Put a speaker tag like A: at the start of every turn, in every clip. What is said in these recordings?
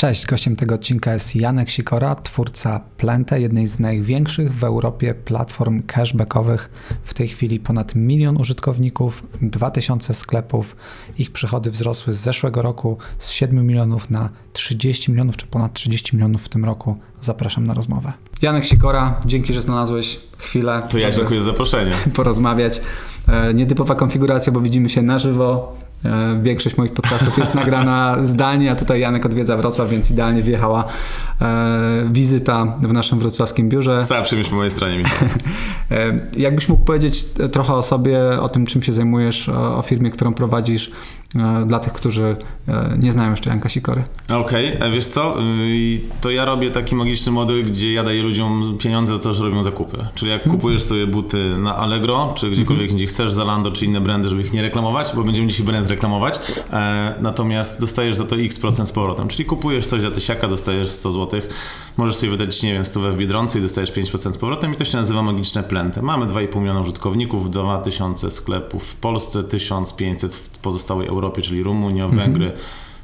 A: Cześć, gościem tego odcinka jest Janek Sikora, twórca Plente, jednej z największych w Europie platform cashbackowych. W tej chwili ponad milion użytkowników, 2000 sklepów. Ich przychody wzrosły z zeszłego roku z 7 milionów na 30 milionów, czy ponad 30 milionów w tym roku. Zapraszam na rozmowę. Janek Sikora, dzięki, że znalazłeś chwilę.
B: To ja dziękuję za zaproszenie.
A: Porozmawiać. E, nietypowa konfiguracja, bo widzimy się na żywo. E, większość moich podcastów jest nagrana zdalnie, a tutaj Janek odwiedza Wrocław, więc idealnie wjechała e, wizyta w naszym wrocławskim biurze.
B: Cała przyjemność po mojej stronie.
A: E, jakbyś mógł powiedzieć trochę o sobie, o tym, czym się zajmujesz, o, firmie, którą prowadzisz, dla tych, którzy nie znają jeszcze Janka Sikory.
B: Okej, okay. wiesz co? Y, to ja robię taki magiczny model, gdzie ja daję ludziom pieniądze za to, że robią zakupy. Czyli jak hmm. kupujesz sobie buty na Allegro, czy gdziekolwiek hmm. gdzie chcesz, Zalando, czy inne brandy, żeby ich nie reklamować, bo będziemy dzisiaj brand reklamować, natomiast dostajesz za to x procent z powrotem. Czyli kupujesz coś za tysiaka, dostajesz 100 zł, możesz sobie wydać, nie wiem, stówę w Biedronce i dostajesz 5% z powrotem i to się nazywa magiczne plenty. Mamy 2,5 miliona użytkowników, 2000 sklepów w Polsce, 1500 w pozostałej Europie, czyli Rumunia, mhm. Węgry,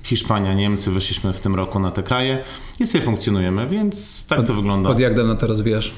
B: Hiszpania, Niemcy, wyszliśmy w tym roku na te kraje i sobie funkcjonujemy, więc tak
A: od,
B: to wygląda.
A: Od jak dawno to rozwijasz?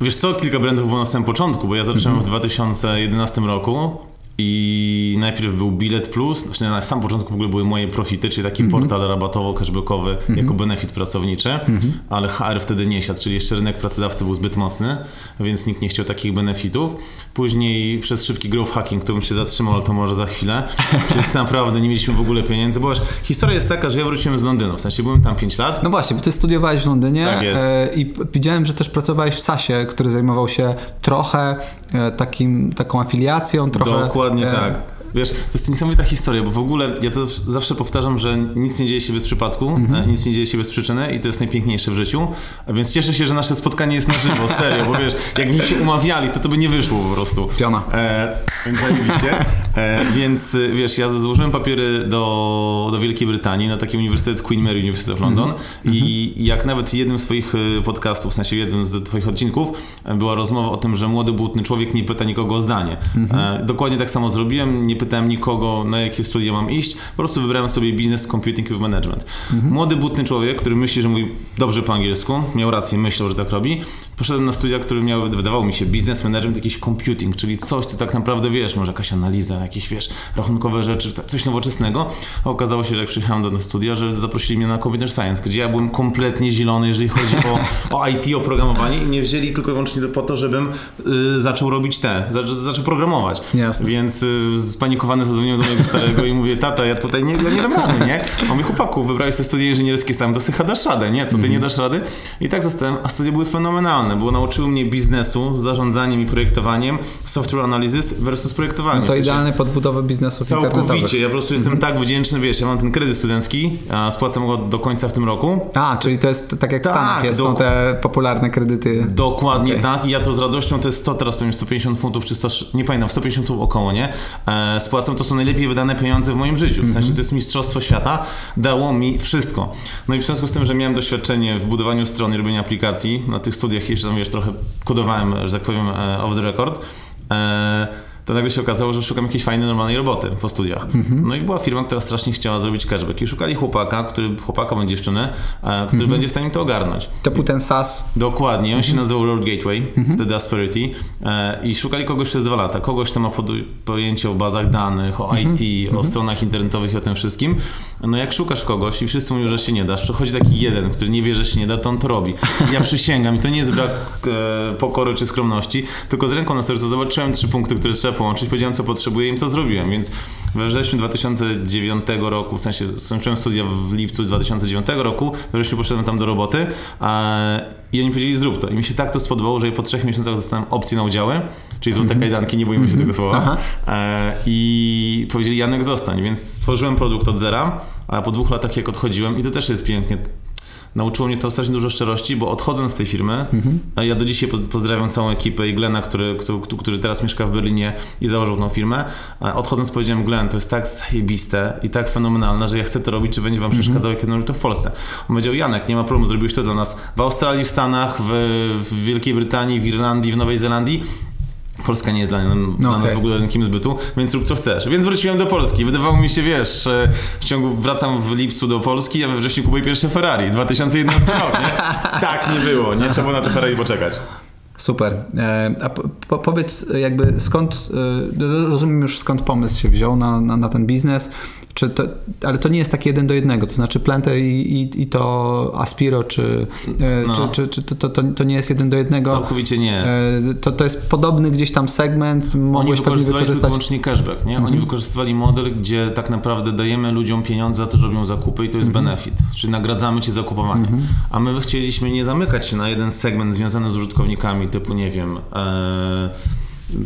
B: Wiesz co, kilka brandów było na samym początku, bo ja zacząłem mhm. w 2011 roku i najpierw był Bilet Plus, znaczy na samym początku w ogóle były moje profity, czyli taki mm -hmm. portal rabatowo-cashbackowy mm -hmm. jako benefit pracowniczy, mm -hmm. ale HR wtedy nie siadł, czyli jeszcze rynek pracodawcy był zbyt mocny, więc nikt nie chciał takich benefitów. Później przez szybki growth hacking, którym się zatrzymał, ale to może za chwilę, czyli naprawdę nie mieliśmy w ogóle pieniędzy, bo historia jest taka, że ja wróciłem z Londynu, w sensie byłem tam 5 lat.
A: No właśnie, bo ty studiowałeś w Londynie
B: tak jest. E,
A: i widziałem, że też pracowałeś w SASie, który zajmował się trochę e, takim, taką afiliacją, trochę...
B: Dokładnie Dokładnie e, tak. Wiesz, to jest niesamowita historia, bo w ogóle ja to zawsze powtarzam, że nic nie dzieje się bez przypadku, mm-hmm. nic nie dzieje się bez przyczyny i to jest najpiękniejsze w życiu. Więc cieszę się, że nasze spotkanie jest na żywo, serio, bo wiesz, jakbyśmy się umawiali, to to by nie wyszło po prostu.
A: Piona.
B: E, więc zajebiście. E, więc wiesz, ja złożyłem papiery do, do Wielkiej Brytanii na taki uniwersytet Queen Mary University of London mm-hmm. i jak nawet jednym z swoich e, podcastów, w sensie jednym z twoich odcinków była rozmowa o tym, że młody, błudny człowiek nie pyta nikogo o zdanie. E, dokładnie tak samo zrobiłem, nie pytałem nikogo, na jakie studia mam iść. Po prostu wybrałem sobie Business Computing with Management. Mhm. Młody, butny człowiek, który myśli, że mówi dobrze po angielsku, miał rację, myślał, że tak robi. Poszedłem na studia, które miały, wydawało mi się, Business Management, jakiś computing, czyli coś, co tak naprawdę wiesz, może jakaś analiza, jakieś, wiesz, rachunkowe rzeczy, coś nowoczesnego. A okazało się, że jak przyjechałem do studia, że zaprosili mnie na Computer Science, gdzie ja byłem kompletnie zielony, jeżeli chodzi o, o IT, o programowanie i mnie wzięli tylko i wyłącznie po to, żebym y, zaczął robić te, zaczął, programować.
A: Jasne.
B: Więc y, spanikowany zadzwoniłem do mojego starego i mówię, tata, ja tutaj nie, ja nie dam rady, nie? On mówi, chłopaku, wybrałeś te studia inżynierskie sam, to sobie dasz radę, nie? Co, ty nie dasz rady? I tak zostałem, a studia były fenomenalne, bo nauczyły mnie biznesu, zarządzaniem i projektowaniem, software analysis versus projektowanie.
A: No to idealne pod budowę biznesu
B: Całkowicie, ja po prostu jestem tak wdzięczny, wiesz, ja mam ten kredyt studencki, spłacam go do końca w tym roku.
A: A, czyli to jest tak jak w tak, Stanach jest, są te popularne kredyty.
B: Dokładnie okay. tak i ja to z radością, to jest 100, teraz to jest 150 funtów, czy 100, nie pamiętam, 150 funtów około, nie? E, spłacam, to są najlepiej wydane pieniądze w moim życiu. W sensie to jest mistrzostwo świata, dało mi wszystko. No i w związku z tym, że miałem doświadczenie w budowaniu stron i robieniu aplikacji, na tych studiach jeszcze tam wiesz, trochę kodowałem, że tak powiem, e, off the record. To nagle się okazało, że szukam jakiejś fajnej, normalnej roboty po studiach. Mhm. No i była firma, która strasznie chciała zrobić cashback i szukali chłopaka, który, chłopaka bądź dziewczynę, e, który mhm. będzie w stanie to ogarnąć.
A: To był ten SAS?
B: Dokładnie, on mhm. się nazywał Road Gateway, mhm. wtedy Asperity e, i szukali kogoś przez dwa lata, kogoś, kto ma pojęcie o bazach danych, o IT, mhm. o mhm. stronach internetowych i o tym wszystkim. No jak szukasz kogoś i wszyscy mówią, że się nie dasz, przychodzi taki jeden, który nie wie, że się nie da, to on to robi. Ja przysięgam i to nie jest brak e, pokory czy skromności, tylko z ręką na sercu zobaczyłem trzy punkty, które trzeba połączyć, powiedziałem co potrzebuję i im to zrobiłem, więc we wrześniu 2009 roku, w sensie skończyłem studia w lipcu 2009 roku, we wrześniu poszedłem tam do roboty a, i oni powiedzieli zrób to. I mi się tak to spodobało, że po trzech miesiącach dostałem opcję na udziały, czyli złote mm -hmm. kajdanki, nie boimy się tego słowa. E, i powiedzieli Janek zostań, więc stworzyłem produkt od zera, a po dwóch latach jak odchodziłem i to też jest pięknie nauczyło mnie to strasznie dużo szczerości, bo odchodząc z tej firmy, mhm. a ja do dzisiaj pozdrawiam całą ekipę i Glena, który, który, który teraz mieszka w Berlinie i założył tą firmę. Odchodząc powiedziałem, Glen, to jest tak zajebiste i tak fenomenalne, że ja chcę to robić, czy będzie wam mhm. przeszkadzało, jak robię to w Polsce. On powiedział, Janek, nie ma problemu, zrobiłeś to dla nas w Australii, w Stanach, w, w Wielkiej Brytanii, w Irlandii, w Nowej Zelandii Polska nie jest dla, dla
A: Okej.
B: nas w ogóle rynkiem zbytu, więc rób co chcesz. Więc wróciłem do Polski. Wydawało mi się, wiesz, że w ciągu wracam w lipcu do Polski, a we wrześniu kupuję pierwsze Ferrari. 2011 rok, nie? Tak nie było, nie trzeba było na to Ferrari poczekać.
A: Super. E, a po, po, powiedz jakby skąd, e, rozumiem już skąd pomysł się wziął na, na, na ten biznes, czy to, ale to nie jest tak jeden do jednego, to znaczy Plente i, i, i to Aspiro, czy, e,
B: No.
A: czy, czy, czy to, to, to nie jest jeden do jednego?
B: Całkowicie nie.
A: To, to jest podobny gdzieś tam segment,
B: Oni
A: mogłeś pewnie
B: wykorzystywali tylko
A: wykorzystać.
B: wyłącznie cashback, nie? Oni wykorzystywali model, gdzie tak naprawdę dajemy ludziom pieniądze za to, że robią zakupy i to jest benefit, czyli nagradzamy cię za kupowanie. A my chcieliśmy nie zamykać się na jeden segment związany z użytkownikami, typu nie wiem, e,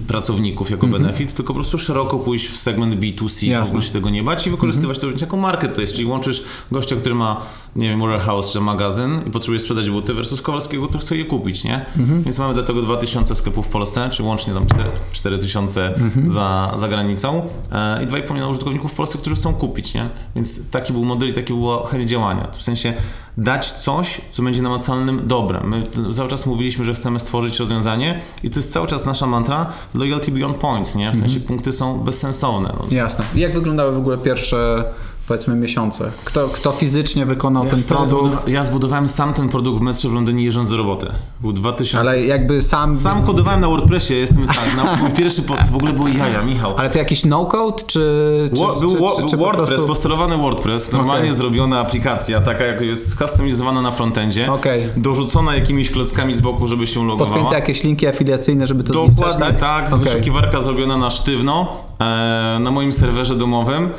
B: pracowników jako benefit, tylko po prostu szeroko pójść w segment B2C, w
A: Jasne.
B: ogóle się tego nie bać i wykorzystywać to również jako marketplace, czyli łączysz gościa, który ma, nie wiem, warehouse czy magazyn i potrzebuje sprzedać buty versus Kowalskiego, który chce je kupić, nie? Więc mamy do tego 2000 sklepów w Polsce, czy łącznie tam 4 4000 za, za granicą e, i 2,5 miliona użytkowników w Polsce, którzy chcą kupić, nie? Więc taki był model i taki była chęć działania. W sensie dać coś, co będzie namacalnym dobrem. My cały czas mówiliśmy, że chcemy stworzyć rozwiązanie i to jest cały czas nasza mantra loyalty beyond points, nie? W sensie punkty są bezsensowne. No.
A: Jasne. I jak wyglądały w ogóle pierwsze powiedzmy miesiące? Kto, kto fizycznie wykonał ten
B: stary
A: produkt?
B: ja zbudowałem sam ten produkt w metrze w Londynie jeżdżąc do roboty. Był 2000.
A: Ale jakby sam...
B: Sam kodowałem na WordPressie, jestem tak, na, mój pierwszy pod, w ogóle były jaja, Michał.
A: Ale to jakiś no-code, czy, czy,
B: Wo- był
A: czy, czy, czy po
B: WordPress,
A: prostu...
B: postulowany WordPress, normalnie
A: Okej.
B: zrobiona aplikacja, taka jak jest skustomizowana na frontendzie,
A: Okej.
B: dorzucona jakimiś klockami z boku, żeby się logowała.
A: Podpięte jakieś linki afiliacyjne, żeby to
B: Dokładnie
A: zliczać,
B: tak,
A: Okej.
B: wyszukiwarka zrobiona na sztywno e, na moim serwerze domowym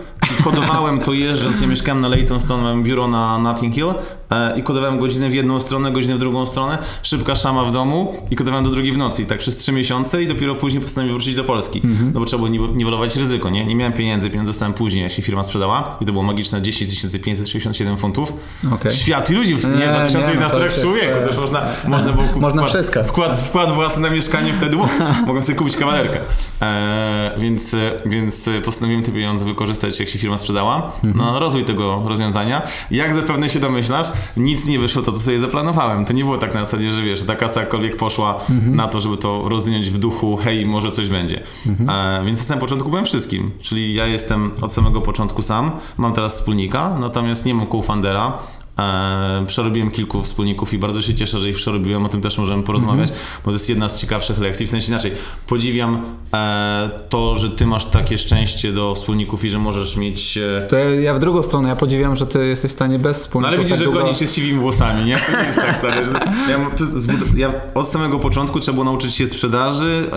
B: kodowałem to jeżdżąc, ja mieszkałem na Leytonstone, mam biuro na Notting Hill e, i kodowałem godzinę w jedną stronę, godzinę w drugą stronę, szybka szama w domu i kodowałem do drugiej w nocy i tak przez trzy miesiące i dopiero później postanowiłem wrócić do Polski,
A: Mhm.
B: no bo trzeba było niwe- niwelować ryzyko, nie? Nie miałem pieniędzy, pieniądze dostałem później, jak się firma sprzedała i to było magiczne 10 567 funtów.
A: Okej.
B: Świat i ludzi, w-
A: Nie,
B: nie,
A: nie,
B: 2011
A: no jest,
B: człowieku,
A: e,
B: też można, można było kupić
A: Można
B: wkład. Wkład, wkład własny na mieszkanie wtedy mogłem sobie kupić kawalerkę. E, więc, e, więc postanowiłem te pieniądze wykorzystać, jak się firma sprzedała, na rozwój tego rozwiązania. Jak zapewne się domyślasz, nic nie wyszło to, co sobie zaplanowałem. To nie było tak na zasadzie, że wiesz, ta kasa jakkolwiek poszła na to, żeby to rozwinąć w duchu, hej, może coś będzie. E, więc na samym początku byłem wszystkim. Czyli ja jestem od samego początku sam, mam teraz wspólnika, natomiast nie mam co-foundera. E, przerobiłem kilku wspólników i bardzo się cieszę, że ich przerobiłem, o tym też możemy porozmawiać, bo to jest jedna z ciekawszych lekcji, w sensie inaczej, podziwiam e, to, że ty masz takie szczęście do wspólników i że możesz mieć... E,
A: To ja, ja w drugą stronę, ja podziwiam, że ty jesteś w stanie bez
B: no
A: wspólników
B: ale widzisz,
A: tak
B: że
A: długo...
B: gonić się z siwymi włosami, nie? To nie jest tak stary, że to jest, ja, to jest ja od samego początku trzeba było nauczyć się sprzedaży,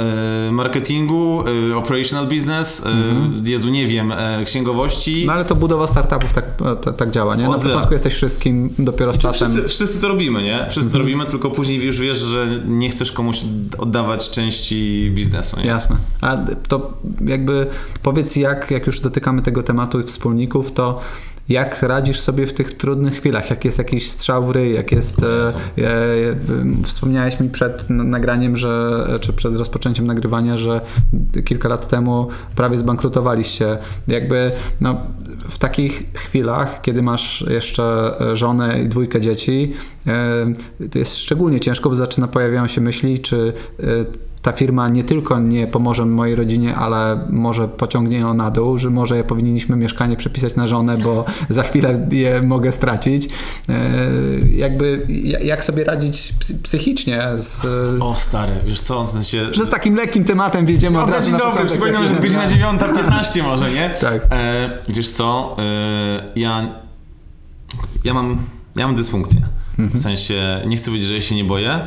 B: marketingu, operational business, e, Jezu, nie wiem, księgowości.
A: No ale to budowa startupów tak, tak, tak działa, nie? Na początku jesteś wszystkim, dopiero z czasem...
B: Wszyscy, wszyscy to robimy, nie? Wszyscy to robimy, tylko później już wiesz, że nie chcesz komuś oddawać części biznesu, nie?
A: Jasne. A to jakby powiedz, jak, jak już dotykamy tego tematu i wspólników, to jak radzisz sobie w tych trudnych chwilach? Jak jest jakiś strzał w ryj, jak jest... E, e, e, wspomniałeś mi przed nagraniem, że, czy przed rozpoczęciem nagrywania, że kilka lat temu prawie zbankrutowaliście. Jakby no, w takich chwilach, kiedy masz jeszcze e, żonę i dwójkę dzieci, e, to jest szczególnie ciężko, bo zaczyna pojawiają się myśli, czy e, ta firma nie tylko nie pomoże mojej rodzinie, ale może pociągnie ją na dół, że może powinniśmy mieszkanie przepisać na żonę, bo za chwilę je mogę stracić. E, jakby ja- jak sobie radzić psy- psychicznie z...
B: O stary, wiesz co, w sensie...
A: Że z takim lekkim tematem wjedziemy od razu na
B: dobry, przypominam, że jest godzina 9.15 może, nie?
A: Tak.
B: E, wiesz co, e, ja, ja mam, ja mam dysfunkcję. W sensie, nie chcę powiedzieć, że ja się nie boję,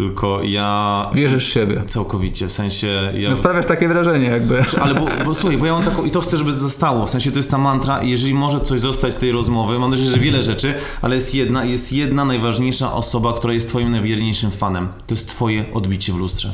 B: tylko ja...
A: Wierzysz w siebie.
B: Całkowicie, w sensie... Ja,
A: No sprawiasz takie wrażenie jakby.
B: ale bo, bo słuchaj, bo ja mam taką, i to chcę, żeby zostało, w sensie to jest ta mantra i jeżeli może coś zostać z tej rozmowy, mam nadzieję, że wiele rzeczy, ale jest jedna, jest jedna najważniejsza osoba, która jest twoim najwierniejszym fanem. To jest twoje odbicie w lustrze.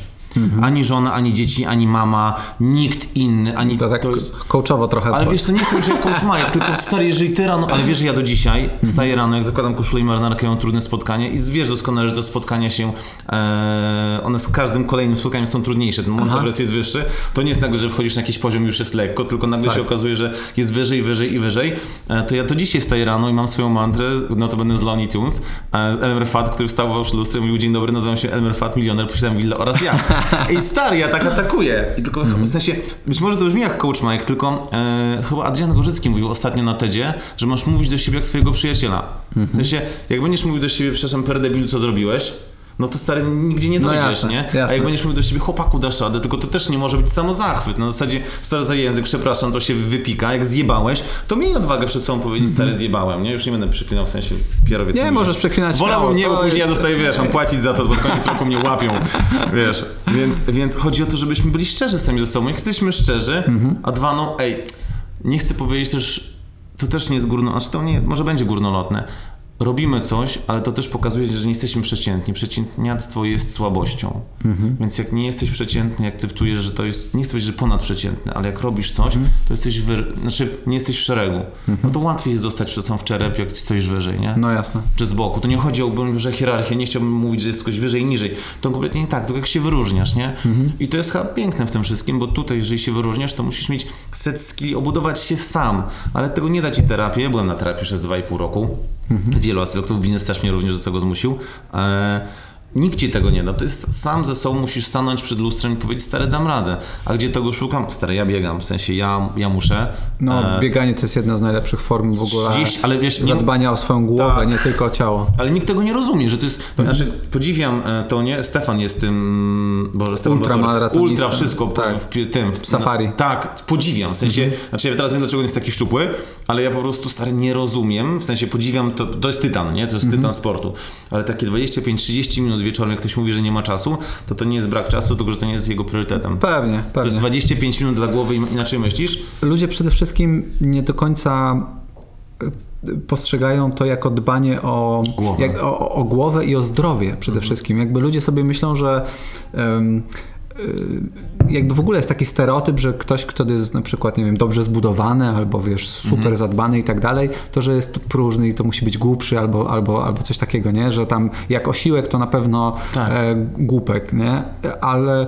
B: Ani żona, ani dzieci, ani mama, nikt inny, ani
A: To tak
B: to jest...
A: coachowo trochę.
B: Ale wiesz, to nie jestem, że jakąś majek, tylko stary, jeżeli ty rano, ale wiesz, że ja do dzisiaj wstaję rano, jak zakładam koszulę i marynarkę, mam trudne spotkanie i wiesz doskonale, że te spotkania się, e, one z każdym kolejnym spotkaniem są trudniejsze, ten Monteverest jest wyższy, to nie jest tak, że wchodzisz na jakiś poziom i już jest lekko, tylko nagle
A: Tak.
B: się okazuje, że jest wyżej, wyżej i wyżej, e, to ja to dzisiaj wstaję rano i mam swoją mantrę, no to będę z Looney Tunes, e, Elmer Fat, który wstał w lustrze i mówił, dzień dobry, nazywam się Elmer Fat, milioner, posiadam willę oraz ja. Ej, stary, ja tak atakuję. I tylko w sensie, być może to brzmi jak coach Mike, tylko e, chyba Adrian Gorzycki mówił ostatnio na TEDzie, że masz mówić do siebie jak swojego przyjaciela. W sensie, jak będziesz mówił do siebie, przepraszam, per debilu, co zrobiłeś, no to stary, nigdzie nie
A: No
B: dojdziesz,
A: jasne,
B: nie? A
A: jasne.
B: jak będziesz mówił do siebie, chłopaku, dasz radę, tylko to też nie może być samozachwyt. Na zasadzie, stary, za język, przepraszam, to się wypika, jak zjebałeś, to miej odwagę przed sobą powiedzieć, stary, zjebałem, nie? Już nie będę przeklinał, w sensie, pierowiec
A: Nie, możesz
B: że-
A: przeklinać
B: Wolałbym nie, bo później ja
A: jest-
B: dostaję, wiesz, mam płacić za to, bo koniec roku mnie łapią, wiesz. Więc, więc chodzi o to, żebyśmy byli szczerzy sami ze sobą. Jak jesteśmy szczerzy, a dwa, no, ej, nie chcę powiedzieć też, to też nie jest górno, znaczy to nie, może będzie górnolotne. Robimy coś, ale to też pokazuje, że nie jesteśmy przeciętni. Przeciętniactwo jest słabością. Więc jak nie jesteś przeciętny, akceptujesz, że to jest, nie chcę powiedzieć, że ponadprzeciętny, ale jak robisz coś, to jesteś, wy, znaczy nie jesteś w szeregu. No to łatwiej jest zostać czasem w czerep, jak stoisz wyżej, nie?
A: No jasne.
B: czy z boku. To nie chodzi o Boże, hierarchię, nie chciałbym mówić, że jest ktoś wyżej i niżej. To kompletnie nie tak, tylko jak się wyróżniasz, nie? I to jest chyba piękne w tym wszystkim, bo tutaj, jeżeli się wyróżniasz, to musisz mieć set skilli, obudować się sam, ale tego nie da ci terapii. Ja byłem na terapii przez 2,5 roku. Wielu aspektów, biznes też mnie również do tego zmusił. Nikt ci tego nie da. To jest sam ze sobą musisz stanąć przed lustrem i powiedzieć, stary, dam radę. A gdzie tego szukam? Stary, ja biegam, w sensie ja, ja muszę.
A: No,
B: E,
A: bieganie to jest jedna z najlepszych form w ogóle
B: 30, ale wiesz, nie-
A: zadbania o swoją głowę,
B: Tak.
A: nie tylko o ciało.
B: Ale nikt tego nie rozumie, że to jest. To znaczy, podziwiam e, to, nie? Stefan jest tym. Boże, Stefan
A: Ultramaratonistą.
B: Ultra wszystko
A: Tak.
B: w, tym. W,
A: Safari.
B: Na, tak, podziwiam. W sensie, znaczy ja teraz wiem, dlaczego on jest taki szczupły, ale ja po prostu stary nie rozumiem. W sensie podziwiam, to, to jest tytan, nie? To jest tytan sportu. Ale takie 25-30 minut wieczorem, jak ktoś mówi, że nie ma czasu, to to nie jest brak czasu, tylko że to nie jest jego priorytetem.
A: Pewnie,
B: To jest
A: pewnie.
B: 25 minut dla głowy i inaczej myślisz?
A: Ludzie przede wszystkim nie do końca e, postrzegają to jako dbanie o
B: Głowę.
A: Jak, o, o głowę i o zdrowie przede wszystkim. Jakby ludzie sobie myślą, że y, jakby w ogóle jest taki stereotyp, że ktoś, kto jest na przykład, nie wiem, dobrze zbudowany albo wiesz, super zadbany i tak dalej, to że jest próżny i to musi być głupszy albo, albo, albo coś takiego, nie? Że tam jak osiłek to na pewno
B: Tak.
A: e, głupek, nie? Ale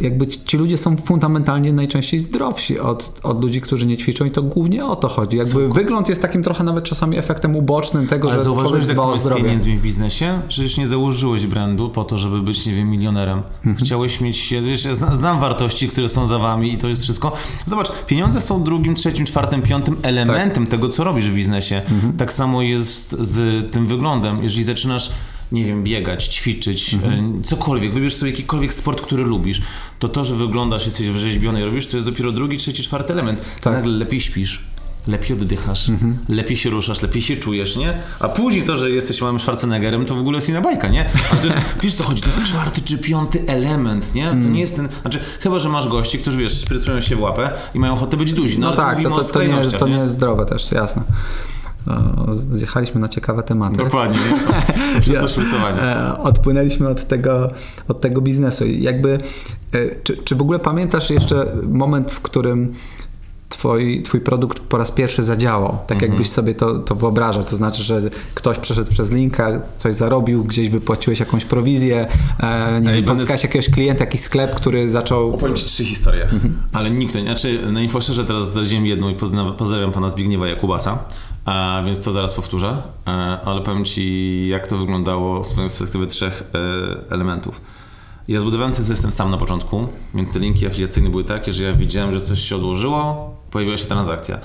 A: jakby ci ludzie są fundamentalnie najczęściej zdrowsi od, od ludzi, którzy nie ćwiczą i to głównie o to chodzi. Jakby wygląd jest takim trochę nawet czasami efektem ubocznym tego,
B: Ale
A: że człowiek
B: zauważyłeś, jak
A: dba
B: samo
A: o
B: jest z pieniędzmi w biznesie? Przecież nie założyłeś brandu po to, żeby być, nie wiem, milionerem.
A: Mhm.
B: Chciałeś mieć, ja wiesz, ja zna- znam wartości, które są za wami i to jest wszystko. Zobacz, pieniądze są drugim, trzecim, czwartym, piątym elementem
A: Tak.
B: tego, co robisz w biznesie.
A: Mhm.
B: Tak samo jest z tym wyglądem. Jeżeli zaczynasz nie wiem, biegać, ćwiczyć,
A: Mhm.
B: e, cokolwiek, wybierz sobie jakikolwiek sport, który lubisz, to to, że wyglądasz, jesteś wyrzeźbiony i robisz, to jest dopiero drugi, trzeci, czwarty element.
A: Tak.
B: Nagle lepiej śpisz, lepiej oddychasz,
A: Mhm.
B: lepiej się ruszasz, lepiej się czujesz, nie? A później to, że jesteś małym Schwarzeneggerem, to w ogóle jest inna bajka, nie? Ale to jest, wiesz co chodzi, to jest czwarty czy piąty element, nie? To
A: Mm.
B: nie jest ten, znaczy chyba, że masz gości, którzy wiesz, szprycują się w łapę i mają ochotę być duzi, no,
A: No
B: ale
A: tak, to, to, to, nie, jest- to nie jest zdrowe też, jasne. O, Zjechaliśmy na ciekawe tematy.
B: Dokładnie, przez to szprycowanie.
A: E, odpłynęliśmy od tego, od tego biznesu. Jakby, e, czy, czy w ogóle pamiętasz jeszcze moment, w którym twoi, twój produkt po raz pierwszy zadziałał? Tak
B: Mhm.
A: jakbyś sobie to, to wyobrażał. To znaczy, że ktoś przeszedł przez linka, coś zarobił, gdzieś wypłaciłeś jakąś prowizję, e, nie wiem, pozyskałeś jakiegoś klienta, jakiś sklep, który zaczął...
B: Opowiem Ci trzy historie,
A: Mhm.
B: ale nikt nie. Znaczy, na Infoszerze teraz zdradziłem jedną i pozdrawiam pana Zbigniewa Jakubasa, więc to zaraz powtórzę, e, ale powiem Ci, jak to wyglądało z perspektywy trzech e, elementów. Ja zbudowałem ten system sam na początku, więc te linki afiliacyjne były takie, że ja widziałem, że coś się odłożyło, pojawiła się transakcja.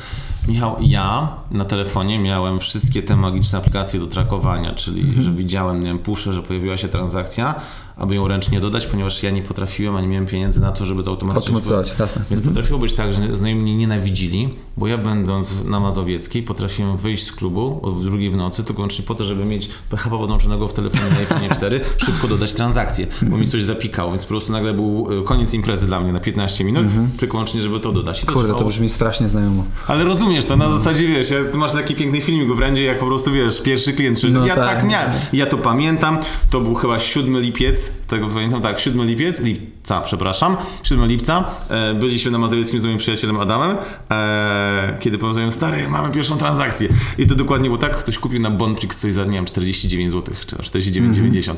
B: Michał, ja na telefonie miałem wszystkie te magiczne aplikacje do trakowania, czyli że widziałem, nie wiem, puszę, że pojawiła się transakcja, aby ją ręcznie dodać, ponieważ ja nie potrafiłem, ani miałem pieniędzy na to, żeby to automatycznie...
A: Automatyzować, jasne.
B: Więc potrafiło być tak, że znajomi mnie nienawidzili, bo ja będąc na Mazowieckiej potrafiłem wyjść z klubu o drugiej w nocy, tylko wyłącznie po to, żeby mieć PHP podłączonego w telefonie na iPhone 4, szybko dodać transakcję, bo mi coś zapikało, więc po prostu nagle był e, koniec imprezy dla mnie na 15 minut, tylko wyłącznie, żeby to dodać. I to
A: Kurde, to
B: trwało-
A: brzmi strasznie znajomo.
B: ale rozumiesz, to na zasadzie wiesz, ja, ty masz taki piękny filmik w Rędzie, jak po prostu wiesz, pierwszy klient przyszedł.
A: No
B: ja
A: tak.
B: tak, miałem. Ja to pamiętam. To był chyba 7 lipiec, tego pamiętam, tak, 7 lipiec, lipca, przepraszam, 7 lipca. E, byliśmy na Mazowieckim z moim przyjacielem Adamem, e, kiedy powiedziałem, stary, mamy pierwszą transakcję. I to dokładnie było tak, ktoś kupił na Bonprix coś za, nie wiem, 49 zł, czy 49,90.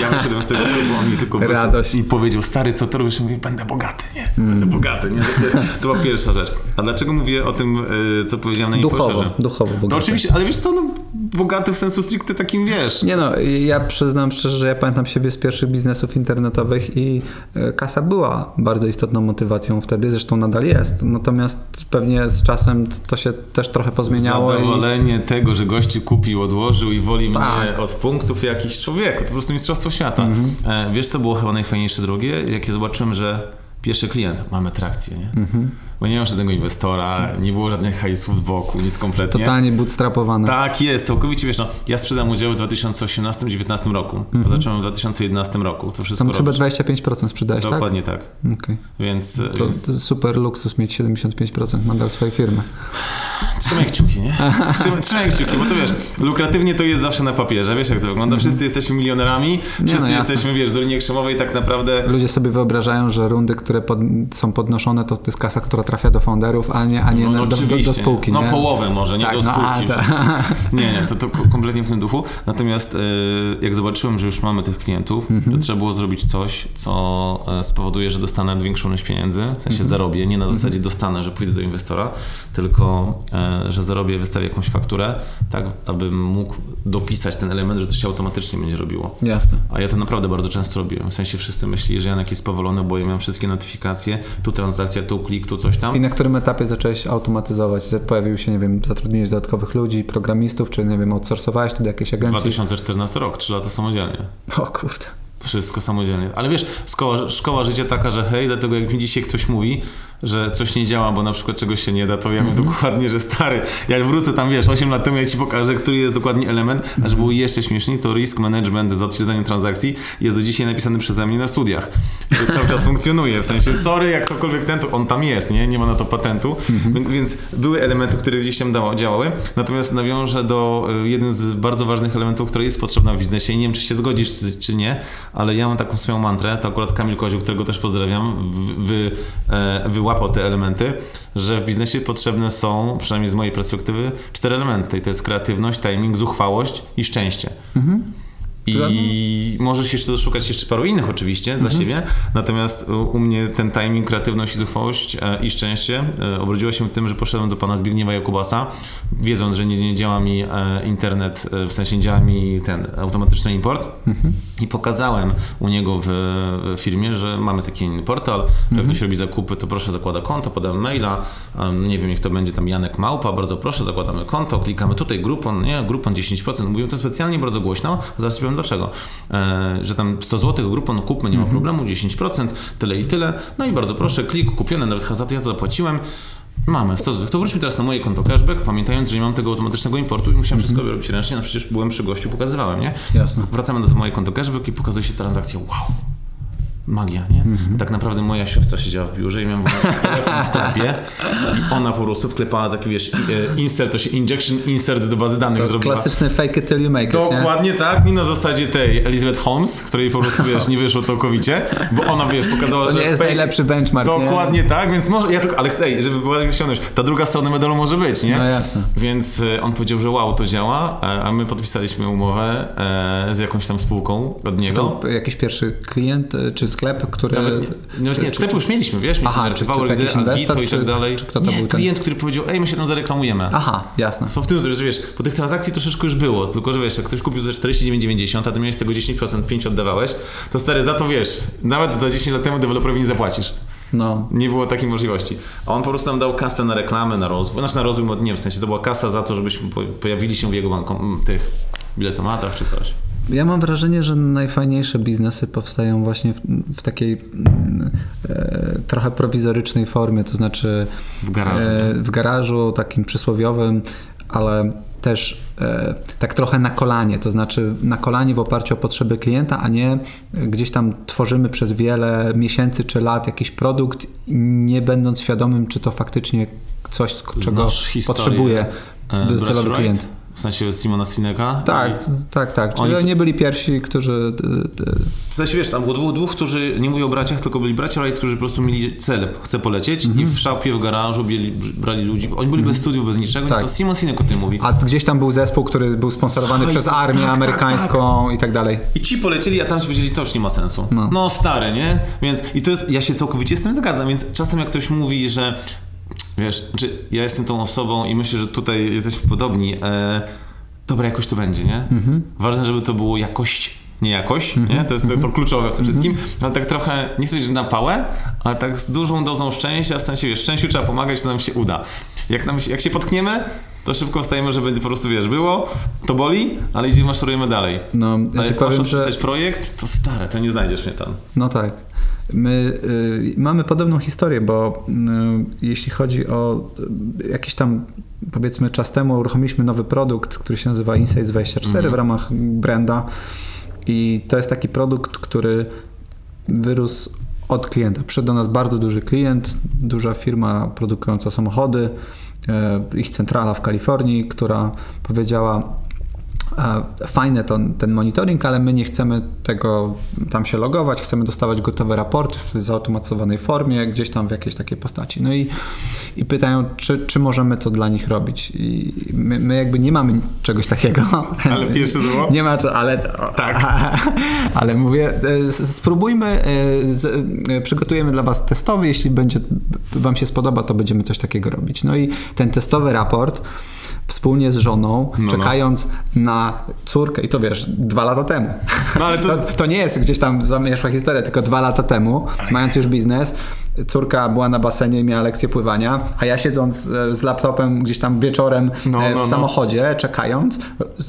B: Ja wyszedłem z tego klubu, on mi tylko
A: Radość.
B: i powiedział, stary, co to robisz? Ja Mówię, będę bogaty, nie? Będę bogaty, nie? To była pierwsza rzecz. A dlaczego mówię o tym y, co powiedziałem na
A: Duchowo, duchowo bogaty.
B: To oczywiście, ale wiesz co, no, bogaty w sensu stricte takim, wiesz...
A: Nie no, ja przyznam szczerze, że ja pamiętam siebie z pierwszych biznesów internetowych i e, kasa była bardzo istotną motywacją wtedy, zresztą nadal jest. Natomiast pewnie z czasem to się też trochę pozmieniało. I...
B: Zadowolenie tego, że gości kupił, odłożył i woli
A: Tak.
B: mnie od punktów jakiś człowiek. To po prostu mistrzostwo świata.
A: Mhm.
B: E, wiesz, co było chyba najfajniejsze drugie? Jak ja zobaczyłem, że pierwszy klient, mamy trakcję, nie?
A: Mhm.
B: Bo nie ma żadnego inwestora, nie było żadnych hajsów z boku, nic kompletnie.
A: Totalnie bootstrapowane.
B: Tak jest, całkowicie wiesz, no, ja sprzedam udziały w 2018-2019 roku, bo zacząłem w 2011 roku to wszystko
A: Mhm. Tam chyba
B: robić.
A: 25% sprzedałeś, tak?
B: Dokładnie tak.
A: Okej.
B: Więc,
A: To,
B: więc
A: to super luksus mieć 75% nadal swojej firmy.
B: trzymaj kciuki, nie? Trzymaj, trzymaj kciuki, bo to wiesz, lukratywnie to jest zawsze na papierze, wiesz jak to wygląda, wszyscy jesteśmy milionerami, wszyscy
A: Mhm. no
B: jesteśmy, wiesz, w Dolinie Krzemowej tak naprawdę...
A: Ludzie sobie wyobrażają, że rundy, które pod, są podnoszone, to, to jest kasa, która trafia do founderów, a nie, a nie
B: No,
A: na-
B: no
A: do, do, do spółki.
B: No
A: nie?
B: połowę może, nie
A: Tak,
B: do
A: no,
B: spółki.
A: a,
B: wszystko.
A: tak.
B: Nie, nie, to, to ko- kompletnie w tym duchu. Natomiast e, jak zobaczyłem, że już mamy tych klientów,
A: Mhm.
B: to trzeba było zrobić coś, co e, spowoduje, że dostanę większą ilość pieniędzy, w sensie
A: Mhm.
B: zarobię, nie na zasadzie dostanę, że pójdę do inwestora, tylko e, że zarobię, wystawię jakąś fakturę, tak abym mógł dopisać ten element, że to się automatycznie będzie robiło.
A: Jasne.
B: A ja to naprawdę bardzo często robiłem. W sensie wszyscy myśleli, że Janek jest powolony, bo ja miałem wszystkie notyfikacje, tu transakcja, tu klik, tu coś tam.
A: I na którym etapie zacząłeś automatyzować? Pojawił się, nie wiem, zatrudnienie dodatkowych ludzi, programistów, czy nie wiem, outsourcowałeś to do jakiejś agencji?
B: 2014 rok, 3 lata samodzielnie.
A: O kurde.
B: Wszystko samodzielnie. Ale wiesz, szkoła, szkoła życia taka, że hej, dlatego jak mi dzisiaj ktoś mówi, że coś nie działa, bo na przykład czegoś się nie da, to ja wiem dokładnie, że stary, jak wrócę tam, wiesz, 8 lat temu, ja ci pokażę, który jest dokładnie element, a żeby było jeszcze śmieszniej, to risk management z zatwierdzeniem transakcji jest do dzisiaj napisany przeze mnie na studiach. Że cały czas funkcjonuje, w sensie, sorry, jak ktokolwiek ten, to on tam jest, nie? Nie ma na to patentu, więc, więc były elementy, które gdzieś tam działały, natomiast nawiążę do y, jednym z bardzo ważnych elementów, który jest potrzebna w biznesie. I nie wiem, czy się zgodzisz, czy, czy nie, ale ja mam taką swoją mantrę, to akurat Kamil Kozioł, którego też pozdrawiam, wy, wy, e, wyłapał te elementy, że w biznesie potrzebne są, przynajmniej z mojej perspektywy, cztery elementy. I to jest kreatywność, timing, zuchwałość i szczęście. I możesz jeszcze doszukać jeszcze paru innych oczywiście dla siebie, natomiast u, mnie ten timing, kreatywność i zuchwałość e, i szczęście e, obrodziło się tym, że poszedłem do pana Zbigniewa Jakubasa, wiedząc, że nie, nie działa mi e, internet, w sensie nie działa mi ten automatyczny import. I pokazałem u niego w, w firmie, że mamy taki inny portal, że jak ktoś robi zakupy, to proszę zakłada konto, podam maila, nie wiem, niech to będzie tam Janek Małpa, bardzo proszę, zakładamy konto, klikamy tutaj Groupon, nie, Groupon 10%, mówiłem to specjalnie bardzo głośno, zaraz dlaczego, e, że tam 100 zł Groupon kupmy, nie ma problemu, 10%, tyle i tyle, no i bardzo proszę, klik kupiony, nawet za to ja to zapłaciłem, Mamy 100 zł. To wróćmy teraz na moje konto cashback, pamiętając, że nie mam tego automatycznego importu i musiałem wszystko robić ręcznie, no przecież byłem przy gościu, pokazywałem, nie?
A: Jasne.
B: Wracamy do moje konto cashback i pokazuje się transakcja. Wow! Magia, nie? Tak naprawdę moja siostra siedziała w biurze i miałem telefon w klapie i ona po prostu wklepała taki, wiesz, e, insert, to się injection insert do bazy danych zrobiła.
A: Klasyczny fake it till you make it, nie?
B: Dokładnie tak, i na zasadzie tej Elizabeth Holmes, której po prostu, wiesz, nie wyszło całkowicie, bo ona, wiesz, pokazała,
A: To
B: że...
A: nie jest
B: fake-
A: najlepszy benchmark, nie?
B: Dokładnie tak, więc może, ja tylko, ale chcę, żeby była świadomość, ta druga strona medalu może być, nie?
A: No jasne.
B: Więc e, on powiedział, że wow, to działa, e, a my podpisaliśmy umowę z jakąś tam spółką od niego.
A: To jakiś pierwszy klient czy sklep, który...
B: Nawet nie, nawet nie, sklepy już mieliśmy, wiesz, mieliśmy
A: Aha,
B: RTV,
A: czy to
B: LD,
A: jakiś
B: Algito
A: inwestor,
B: i tak dalej.
A: czy kto to
B: nie,
A: był ten?
B: klient, który powiedział, ej, my się tam zareklamujemy.
A: Aha, jasne.
B: Co w tym, że wiesz, po tych transakcji troszeczkę już było, tylko że wiesz, jak ktoś kupił za 49,90, a ty miałeś z tego 10%, 5 oddawałeś, to stary, za to wiesz, nawet za 10 lat temu deweloperowi nie zapłacisz.
A: No.
B: Nie było takiej możliwości. A on po prostu nam dał kasę na reklamę, na rozwój, znaczy na rozwój, nie w sensie, to była kasa za to, żebyśmy po- pojawili się w jego bankom, tych biletomatach czy coś.
A: Ja mam wrażenie, że najfajniejsze biznesy powstają właśnie w, w takiej mm, e, trochę prowizorycznej formie, to znaczy
B: W garażu,
A: e, w garażu takim przysłowiowym, ale też e, tak trochę na kolanie, to znaczy na kolanie w oparciu o potrzeby klienta, a nie gdzieś tam tworzymy przez wiele miesięcy czy lat jakiś produkt, nie będąc świadomym, czy to faktycznie coś, czego
B: Znasz
A: potrzebuje
B: e,
A: docelowy klient.
B: W sensie Simona Sineka?
A: Tak,
B: I-
A: tak, tak. Czyli
B: Oni
A: nie byli pierwsi, którzy e, e,
B: W sensie wiesz, tam było dwóch, dwóch, którzy, nie mówię o braciach, tylko byli bracia Wright, którzy po prostu mieli cel, chcę polecieć i w szapie, w garażu bieli, brali ludzi, oni byli bez studiów, bez niczego,
A: Tak.
B: tak. to Simon Sinek o tym mówi.
A: A gdzieś tam był zespół, który był sponsorowany
B: Słuchaj,
A: przez armię
B: tak, tak,
A: amerykańską i tak dalej.
B: I ci polecieli, a tam ci powiedzieli, to już nie ma sensu.
A: No.
B: No, stary, nie? Więc i to jest, ja się całkowicie z tym zgadzam, więc czasem jak ktoś mówi, że Wiesz, znaczy ja jestem tą osobą i myślę, że tutaj jesteśmy podobni. E, dobra jakoś to będzie, nie?
A: Mhm.
B: Ważne, żeby to było jakość, nie jakość, nie? To jest to, to kluczowe w tym wszystkim, ale tak trochę, nie chcę powiedzieć na pałę, ale tak z dużą dozą szczęścia, w sensie, wiesz, szczęściu trzeba pomagać, to nam się uda. Jak, nam jak się potkniemy, to szybko wstajemy, żeby po prostu, wiesz, było, to boli, ale idziemy, maszerujemy dalej.
A: No, ja
B: jak masz
A: powiem, że...
B: rozpisać projekt, to stare, to nie znajdziesz mnie tam.
A: No tak. My y, mamy podobną historię, bo y, jeśli chodzi o y, jakiś tam, powiedzmy, czas temu uruchomiliśmy nowy produkt, który się nazywa Insights 24 w ramach branda. I to jest taki produkt, który wyrósł od klienta. Przyszedł do nas bardzo duży klient, duża firma produkująca samochody, ich centrala w Kalifornii, która powiedziała: e, Fajne to, ten monitoring, ale my nie chcemy tego tam się logować, chcemy dostawać gotowe raporty w zautomatyzowanej formie, gdzieś tam w jakiejś takiej postaci. No i, i pytają, czy, czy możemy to dla nich robić. I my, my jakby nie mamy czegoś takiego.
B: Ale pierwsze było?
A: Nie ma, ale tak. ale mówię, e, spróbujmy, e, e, przygotujemy dla Was testowy, jeśli będzie, Wam się spodoba, to będziemy coś takiego robić. No i ten testowy raport wspólnie z żoną,
B: No, no.
A: czekając na córkę, i to wiesz, dwa lata temu.
B: No, ale to-
A: to, to nie jest gdzieś tam zamieszła historia, tylko dwa lata temu, mając już biznes, córka była na basenie i miała lekcję pływania, a ja siedząc e, z laptopem gdzieś tam wieczorem
B: No,
A: e, w
B: no, no.
A: samochodzie, czekając,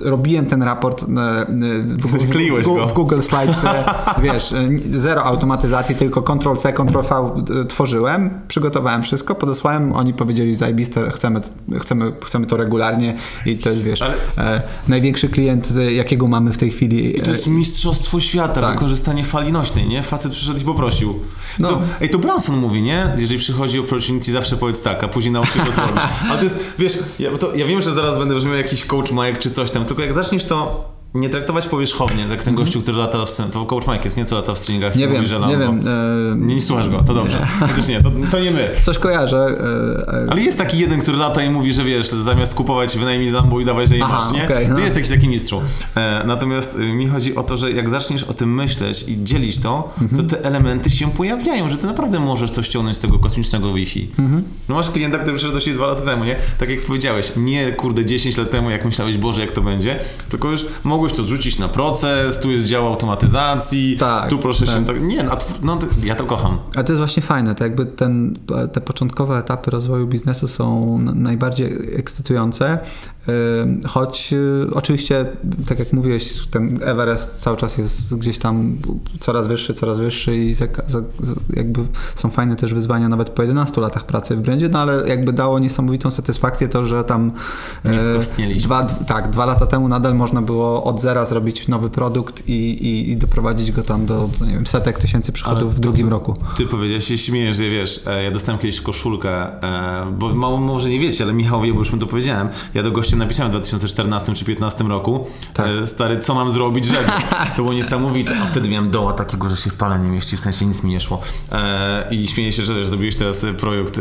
A: robiłem ten raport e, w, w, w, w Google Slides, wiesz, zero automatyzacji, tylko Ctrl-C, Ctrl-V tworzyłem, przygotowałem wszystko, podesłałem, oni powiedzieli zajebiste, chcemy, chcemy, chcemy to regularnie i to jest, wiesz,
B: Ale-
A: e, największy klient, jakiego mamy w tej chwili.
B: I to jest mistrzostwo świata,
A: tak.
B: wykorzystanie fali nośnej, nie? Facet przyszedł i poprosił.
A: No.
B: To, ej, to Branson mówi, nie? Jeżeli przychodzi opportunity, zawsze powiedz tak, a później naucz się to zrobić. Ale to jest, wiesz, ja, to, ja wiem, że zaraz będę brzmiał jakiś coach Mike czy coś tam, tylko jak zaczniesz to nie traktować powierzchownie, jak ten gościu, który lata w to coach Mike jest, nie co lata w stringach
A: Mhm. Nie
B: i
A: wiem,
B: mówi, że
A: nie wiem. e,
B: Nie, nie słuchasz go, to dobrze. Chociaż nie, to, to nie my.
A: Coś kojarzę. e, e,
B: Ale jest taki jeden, który lata i mówi, że wiesz, zamiast kupować wynajmij Lambo i dawaj, że jej
A: Aha,
B: masz, nie? to
A: no.
B: jest jakiś taki mistrzu. E, natomiast y, mi chodzi o to, że jak zaczniesz o tym myśleć i dzielić to,
A: Mhm.
B: to te elementy się pojawiają, że ty naprawdę możesz to ściągnąć z tego kosmicznego Wi-Fi.
A: Mhm.
B: No masz klienta, który przyszedł do siebie dwa lata temu, nie? Tak jak powiedziałeś, nie kurde 10 lat temu, jak myślałeś, Boże, jak to będzie, tylko już mogłeś to zrzucić na proces, tu jest dział automatyzacji,
A: Tak,
B: tu proszę
A: tak.
B: się... Tak, nie, no, no ja to kocham.
A: Ale to jest właśnie fajne, to jakby ten, te początkowe etapy rozwoju biznesu są najbardziej ekscytujące, choć y, oczywiście, tak jak mówiłeś, ten Everest cały czas jest gdzieś tam coraz wyższy, coraz wyższy i jakby są fajne też wyzwania nawet po 11 latach pracy w brandzie, no ale jakby dało niesamowitą satysfakcję to, że tam
B: Nie
A: e, dwa, tak, dwa lata temu nadal można było od zera zrobić nowy produkt i, i, i doprowadzić go tam do, nie wiem, setek tysięcy przychodów
B: Ale
A: w
B: to,
A: drugim
B: co
A: roku.
B: Ty powiedziałeś, się śmiejesz, że wiesz, e, ja dostałem kiedyś koszulkę, e, bo mało może nie wiecie, ale Michał wie, bo już mu to powiedziałem. Ja do gościa napisałem w 2014 czy 2015 roku,
A: Tak.
B: e, stary, co mam zrobić, żeby? To było niesamowite, a wtedy miałem doła takiego, że się w pale nie mieści, w sensie nic mi nie szło. I śmieję się, że, że zrobiłeś teraz projekt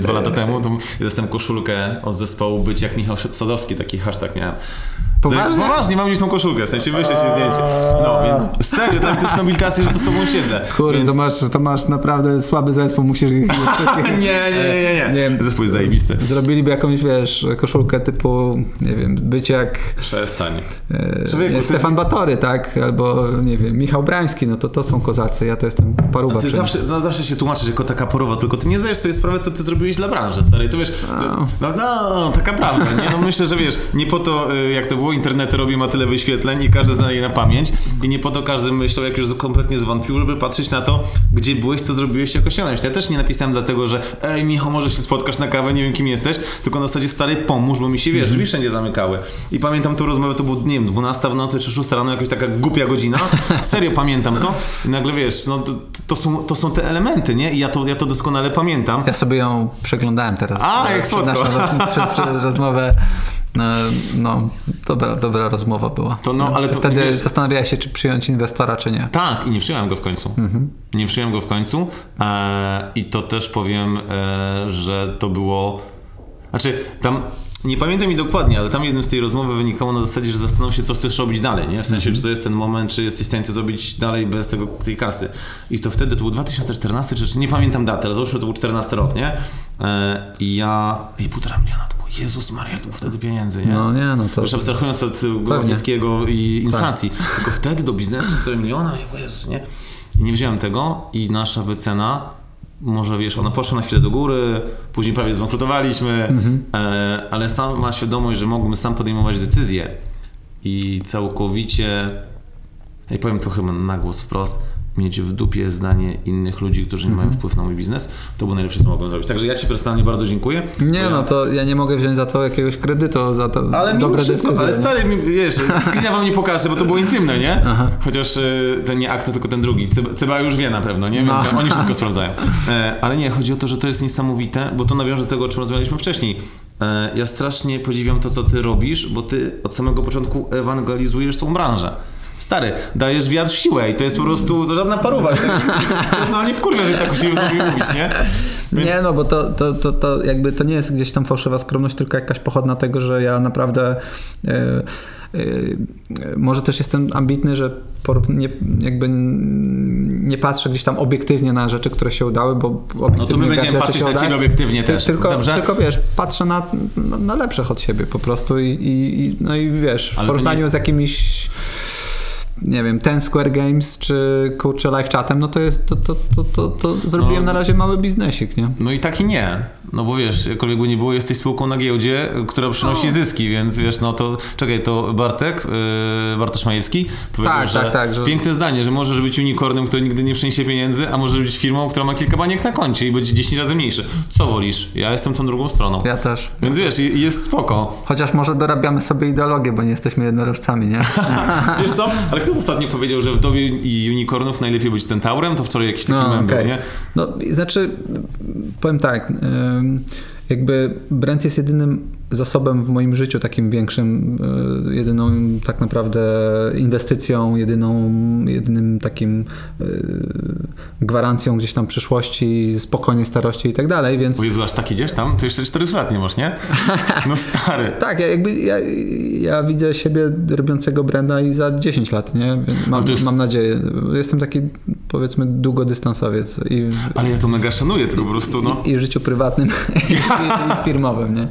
B: dwa lata temu, to ja dostałem koszulkę od zespołu Być jak Michał Sadowski, taki hashtag miałem.
A: Poważnie?
B: Poważnie, mam gdzieś tą koszulkę, w sensie wyślę ci zdjęcie. No, więc serio, tak, to jest nobilitacja, że tu z tobą siedzę.
A: Kurde,
B: więc...
A: to, masz, to masz naprawdę słaby zespół, musisz ich wszystkich...
B: Nie, nie, nie, nie, nie. Zespół jest zajebisty.
A: Zrobiliby jakąś, wiesz, koszulkę typu, nie wiem, być jak
B: Przestań.
A: e,
B: ty-
A: Stefan Batory, tak? Albo, nie wiem, Michał Brański, no to to są kozacy, ja to jestem paruba.
B: Ty
A: przed-
B: zawsze, za- zawsze się tłumaczysz jako taka porowa, tylko ty nie zdajesz sobie sprawy, co ty zrobiłeś dla branży, stary. To wiesz, no, no, taka prawda, nie? No myślę, że wiesz, nie po to, y, jak to było, internety robią ma tyle wyświetleń i każdy zna je na pamięć i nie po to każdy myślał, jak już kompletnie zwątpił, żeby patrzeć na to, gdzie byłeś, co zrobiłeś, jak osiągnąłeś. Ja też nie napisałem dlatego, że ej, Michał, może się spotkasz na kawę, nie wiem, kim jesteś, tylko na zasadzie, stary, pomóż, bo mi się, wiesz, drzwi wszędzie zamykały. I pamiętam tą rozmowę, to było, nie wiem, 12 w nocy czy 6 rano, jakaś taka głupia godzina. Serio pamiętam to. I nagle, wiesz, no to, to, są, to są te elementy, nie? I ja to, ja to doskonale pamiętam.
A: Ja sobie ją przeglądałem teraz.
B: A,
A: e,
B: jak słodko.
A: naszą przed, przed rozmowę. E, No, dobra, dobra rozmowa była.
B: To no, ale to-
A: Wtedy
B: wiesz-
A: zastanawiałeś się, czy przyjąć inwestora, czy nie.
B: Tak, i nie przyjąłem go w końcu. Nie przyjąłem go w końcu. E, I to też powiem, e, że to było. Znaczy, tam. Nie pamiętam mi dokładnie, ale tam jednym z tej rozmowy wynikało na zasadzie, że zastanów się, co chcesz robić dalej, nie? W sensie, czy to jest ten moment, czy jesteś w stanie to zrobić dalej bez tego, tej kasy. I to wtedy, to był 2014, czy, czy nie pamiętam daty, ale załóżmy, to był 14 rok, nie? E, I ja... I półtora miliona to było, Jezus Maria, to było wtedy pieniędzy, nie?
A: No nie, no to...
B: Już abstrahując od niskiego i inflacji. Tak. Tylko wtedy do biznesu półtora miliona, Jezus, nie? I nie wziąłem tego i nasza wycena może wiesz, ona poszła na chwilę do góry, później prawie zbankrutowaliśmy, mhm. e, ale sam ma świadomość, że mógłbym sam podejmować decyzje i całkowicie, ja powiem to chyba na głos wprost, mieć w dupie zdanie innych ludzi, którzy nie mają mhm. wpływu na mój biznes, to było najlepsze, co mogłem zrobić. Także ja Ci personalnie bardzo dziękuję.
A: Nie, ja... no to ja nie mogę wziąć za to jakiegoś kredytu, za to
B: ale dobre wszystko, decyzje. Ale stary, wiesz, screena wam nie pokażę, bo to było intymne, nie? Aha. Chociaż y, ten nie akt, tylko ten drugi. Cyba już wie na pewno, nie? Więc no. oni wszystko sprawdzają. E, ale nie, chodzi o to, że to jest niesamowite, bo to nawiąże do tego, o czym rozmawialiśmy wcześniej. E, ja strasznie podziwiam to, co ty robisz, bo ty od samego początku ewangelizujesz tą branżę. Stary, dajesz wiatr w siłę i to jest po prostu to żadna paruwa. To jest normalnie wkurwia, że tak usiłuje sobie mówić, nie?
A: Więc... Nie, no bo to, to, to, to jakby to nie jest gdzieś tam fałszywa skromność, tylko jakaś pochodna tego, że ja naprawdę yy, yy, może też jestem ambitny, że nie, jakby nie patrzę gdzieś tam obiektywnie na rzeczy, które się udały, bo obiektywnie
B: No to my będziemy patrzeć na ciebie obiektywnie też.
A: Tylko, Dobrze? tylko wiesz, patrzę na, na, na lepszych od siebie po prostu i, i, no i wiesz, w Ale porównaniu jest... z jakimiś nie wiem, ten Square Games czy kurczę live chatem, no to jest, to, to, to, to, to zrobiłem no, na razie mały biznesik, nie?
B: No i tak i nie. No bo wiesz, jakkolwiek by nie było, jesteś spółką na giełdzie, która przynosi no. zyski, więc wiesz, no to czekaj, to Bartek, yy, Bartosz Majewski powiedział, tak, że, tak, tak, że piękne zdanie, że możesz być unicornem, który nigdy nie przyniesie pieniędzy, a możesz być firmą, która ma kilka baniek na koncie i będzie 10 razy mniejszy. Co wolisz? Ja jestem tą drugą stroną.
A: Ja też.
B: Więc wiesz, jest spoko.
A: Chociaż może dorabiamy sobie ideologię, bo nie jesteśmy jednorożcami, nie?
B: wiesz co? Ale kto ostatnio powiedział, że w dobie unicornów najlepiej być centaurem? To wczoraj jakiś taki no, mem okay. nie?
A: No, znaczy, powiem tak, jakby Brent jest jedynym zasobem w moim życiu takim większym, e, jedyną tak naprawdę inwestycją, jedyną, jedynym takim e, gwarancją gdzieś tam przyszłości, spokojnej starości i tak dalej, więc...
B: O Jezu, aż tak idziesz tam? To jeszcze 400 lat nie masz, nie? No stary.
A: tak, ja jakby ja, ja, widzę siebie robiącego Brenda i za 10 lat, nie? Mam, jest... mam nadzieję. Jestem taki powiedzmy długodystansowiec. I,
B: Ale ja to mega szanuję, tylko po prostu no.
A: I, i w życiu prywatnym i, i firmowym, nie?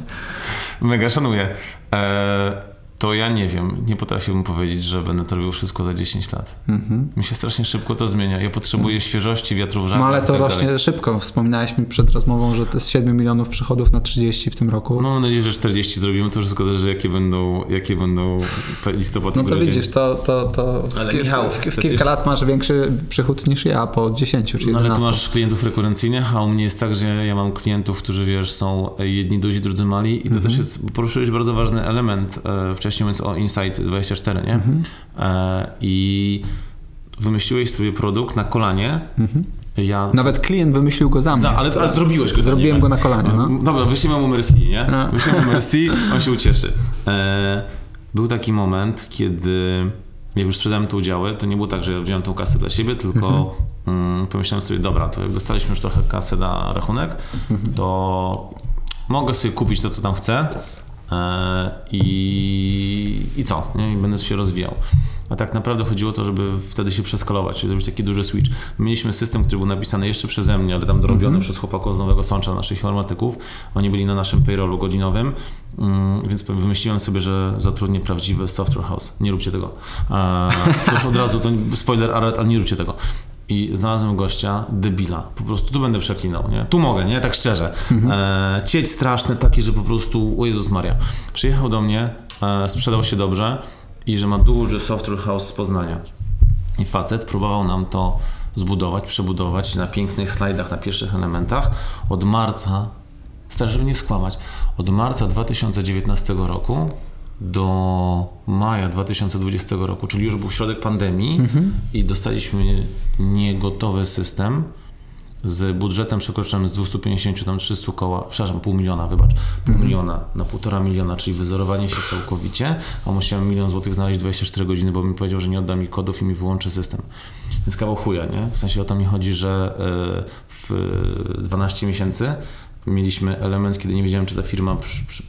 B: Mega szanuję. Eee, to ja nie wiem, nie potrafiłbym powiedzieć, że będę to robił wszystko za 10 lat. Mhm. Mi się strasznie szybko to zmienia. Ja potrzebuję świeżości, wiatru w
A: No ale to tak rośnie dalej. szybko. Wspominałeś mi przed rozmową, że to jest 7 milionów przychodów na 30 w tym roku.
B: No mam nadzieję, że 40 zrobimy. To wszystko zależy, jakie będą, jakie będą listopad
A: No to widzisz, to, to, to ale w, Michał, w, w, w kilka lat masz większy przychód niż ja po 10 czy 11. No
B: ale tu masz klientów rekurencyjnych, a u mnie jest tak, że ja mam klientów, którzy wiesz, są jedni duzi, drudzy mali i to mhm. też jest, poruszyłeś bardzo ważny element e, wcześniej mówiąc o Insight 24, nie? Mhm. E, I wymyśliłeś sobie produkt na kolanie. Mhm.
A: Ja... Nawet klient wymyślił go za mnie. Za,
B: ale, ale zrobiłeś go
A: Zrobiłem go na kolanie, no.
B: Dobra, wyślijmy mu Merci, nie? No. Wyślijmy mu Merci, on się ucieszy. E, był taki moment, kiedy jak już sprzedałem te udziały, to nie było tak, że ja wziąłem tą kasę dla siebie, tylko mhm. mm, pomyślałem sobie, dobra, to jak dostaliśmy już trochę kasy na rachunek, mhm. to mogę sobie kupić to, co tam chcę, E, I, i co? Nie? I będę się rozwijał. A tak naprawdę chodziło o to, żeby wtedy się przeskalować, czyli zrobić taki duży switch. Mieliśmy system, który był napisany jeszcze przeze mnie, ale tam dorobiony mm -hmm. przez chłopaków z Nowego Sącza, naszych informatyków. Oni byli na naszym payrollu godzinowym, mm, więc wymyśliłem sobie, że zatrudnię prawdziwy software house. Nie róbcie tego. E, to już od razu, to spoiler alert, ale nie róbcie tego i znalazłem gościa debila. Po prostu tu będę przeklinał, nie? Tu mogę, nie? Tak szczerze. Mhm. E, cieć straszny taki, że po prostu, o Jezus Maria. Przyjechał do mnie, e, sprzedał się dobrze i że ma duży software house z Poznania. I facet próbował nam to zbudować, przebudować na pięknych slajdach, na pierwszych elementach. Od marca, stary, żeby nie skłamać, od marca 2019 roku do maja 2020 roku, czyli już był środek pandemii mhm. i dostaliśmy niegotowy system z budżetem przekroczonym z 250 tam 300 koła, przepraszam, pół miliona, wybacz, pół mhm. miliona na półtora miliona, czyli wyzerowanie się całkowicie, a musiałem milion złotych znaleźć 24 godziny, bo mi powiedział, że nie odda mi kodów i mi wyłączy system. Więc kawał chuja, nie? W sensie o to mi chodzi, że e, w 12 miesięcy mieliśmy element, kiedy nie wiedziałem, czy ta firma. Przy, przy,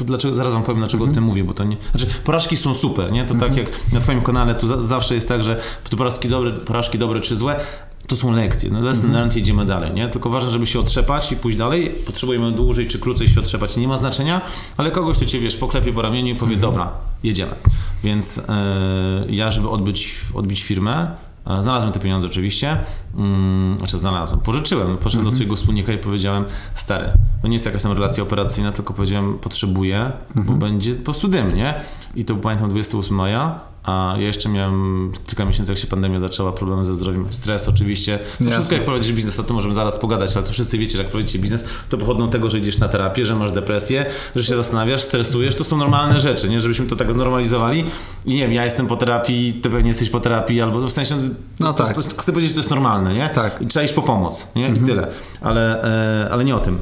B: dlaczego, zaraz wam powiem, dlaczego mm -hmm. o tym mówię, bo to nie. Znaczy, porażki są super, nie? To mm -hmm. tak mhm. jak na Twoim kanale, tu za, zawsze jest tak, że to porażki dobre, porażki dobre czy złe. to są lekcje. No lesson learned, jedziemy dalej, nie? Tylko ważne, żeby się otrzepać i pójść dalej. Potrzebujemy dłużej czy krócej się otrzepać, nie ma znaczenia, ale kogoś, kto cię, wiesz, poklepie po ramieniu i powie, dobra, jedziemy. Więc e, ja, żeby odbyć, odbić firmę, Znalazłem te pieniądze oczywiście, mm, znaczy znalazłem, pożyczyłem, poszedłem do swojego wspólnika i powiedziałem, stary, to nie jest jakaś tam relacja operacyjna, tylko powiedziałem, potrzebuję, bo będzie po prostu dym, nie? I to był, pamiętam 28 maja, a ja jeszcze miałem kilka miesięcy, jak się pandemia zaczęła, problemy ze zdrowiem, stres oczywiście. To
A: Jasne.
B: wszystko jak prowadzisz biznes, to, to możemy zaraz pogadać, ale to wszyscy wiecie, że jak prowadzicie biznes, to pochodzą od tego, że idziesz na terapię, że masz depresję, że się zastanawiasz, stresujesz, to są normalne rzeczy, nie? Żebyśmy to tak znormalizowali. I nie wiem, ja jestem po terapii, ty pewnie jesteś po terapii, albo w sensie,
A: No tak.
B: chcę powiedzieć, że to jest normalne, nie?
A: Tak.
B: I trzeba iść po pomoc, nie? I tyle. Ale, e, ale nie o tym.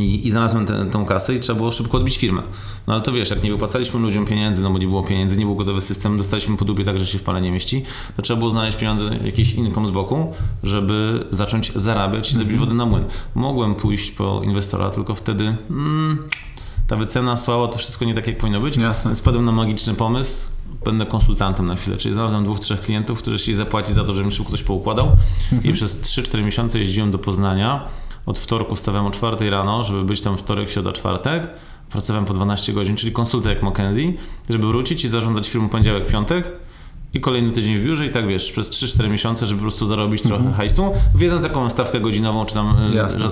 B: I, I znalazłem tę tą kasę i trzeba było szybko odbić firmę. No ale to wiesz, jak nie wypłacaliśmy ludziom pieniędzy, no bo nie było pieniędzy, nie był gotowy system, dostaliśmy po dupie tak, że się w pale nie mieści, to trzeba było znaleźć pieniądze, jakiś income z boku, żeby zacząć zarabiać i zrobić wodę na młyn. Mogłem pójść po inwestora, tylko wtedy mm, ta wycena słaba, to wszystko nie tak, jak powinno być.
A: Jasne.
B: Spadłem na magiczny pomysł, będę konsultantem na chwilę, czyli znalazłem dwóch, trzech klientów, którzy chcieli zapłacić za to, żebym szybko coś poukładał i przez 3-4 miesiące jeździłem do Poznania. Od wtorku wstawałem o 4 rano, żeby być tam wtorek, środa, czwartek. Pracowałem po 12 godzin, czyli konsultant jak Mackenzie, żeby wrócić i zarządzać firmą poniedziałek, piątek i kolejny tydzień w biurze i tak wiesz, przez 3-4 miesiące, żeby po prostu zarobić trochę hajsu, wiedząc jaką mam stawkę godzinową, czy tam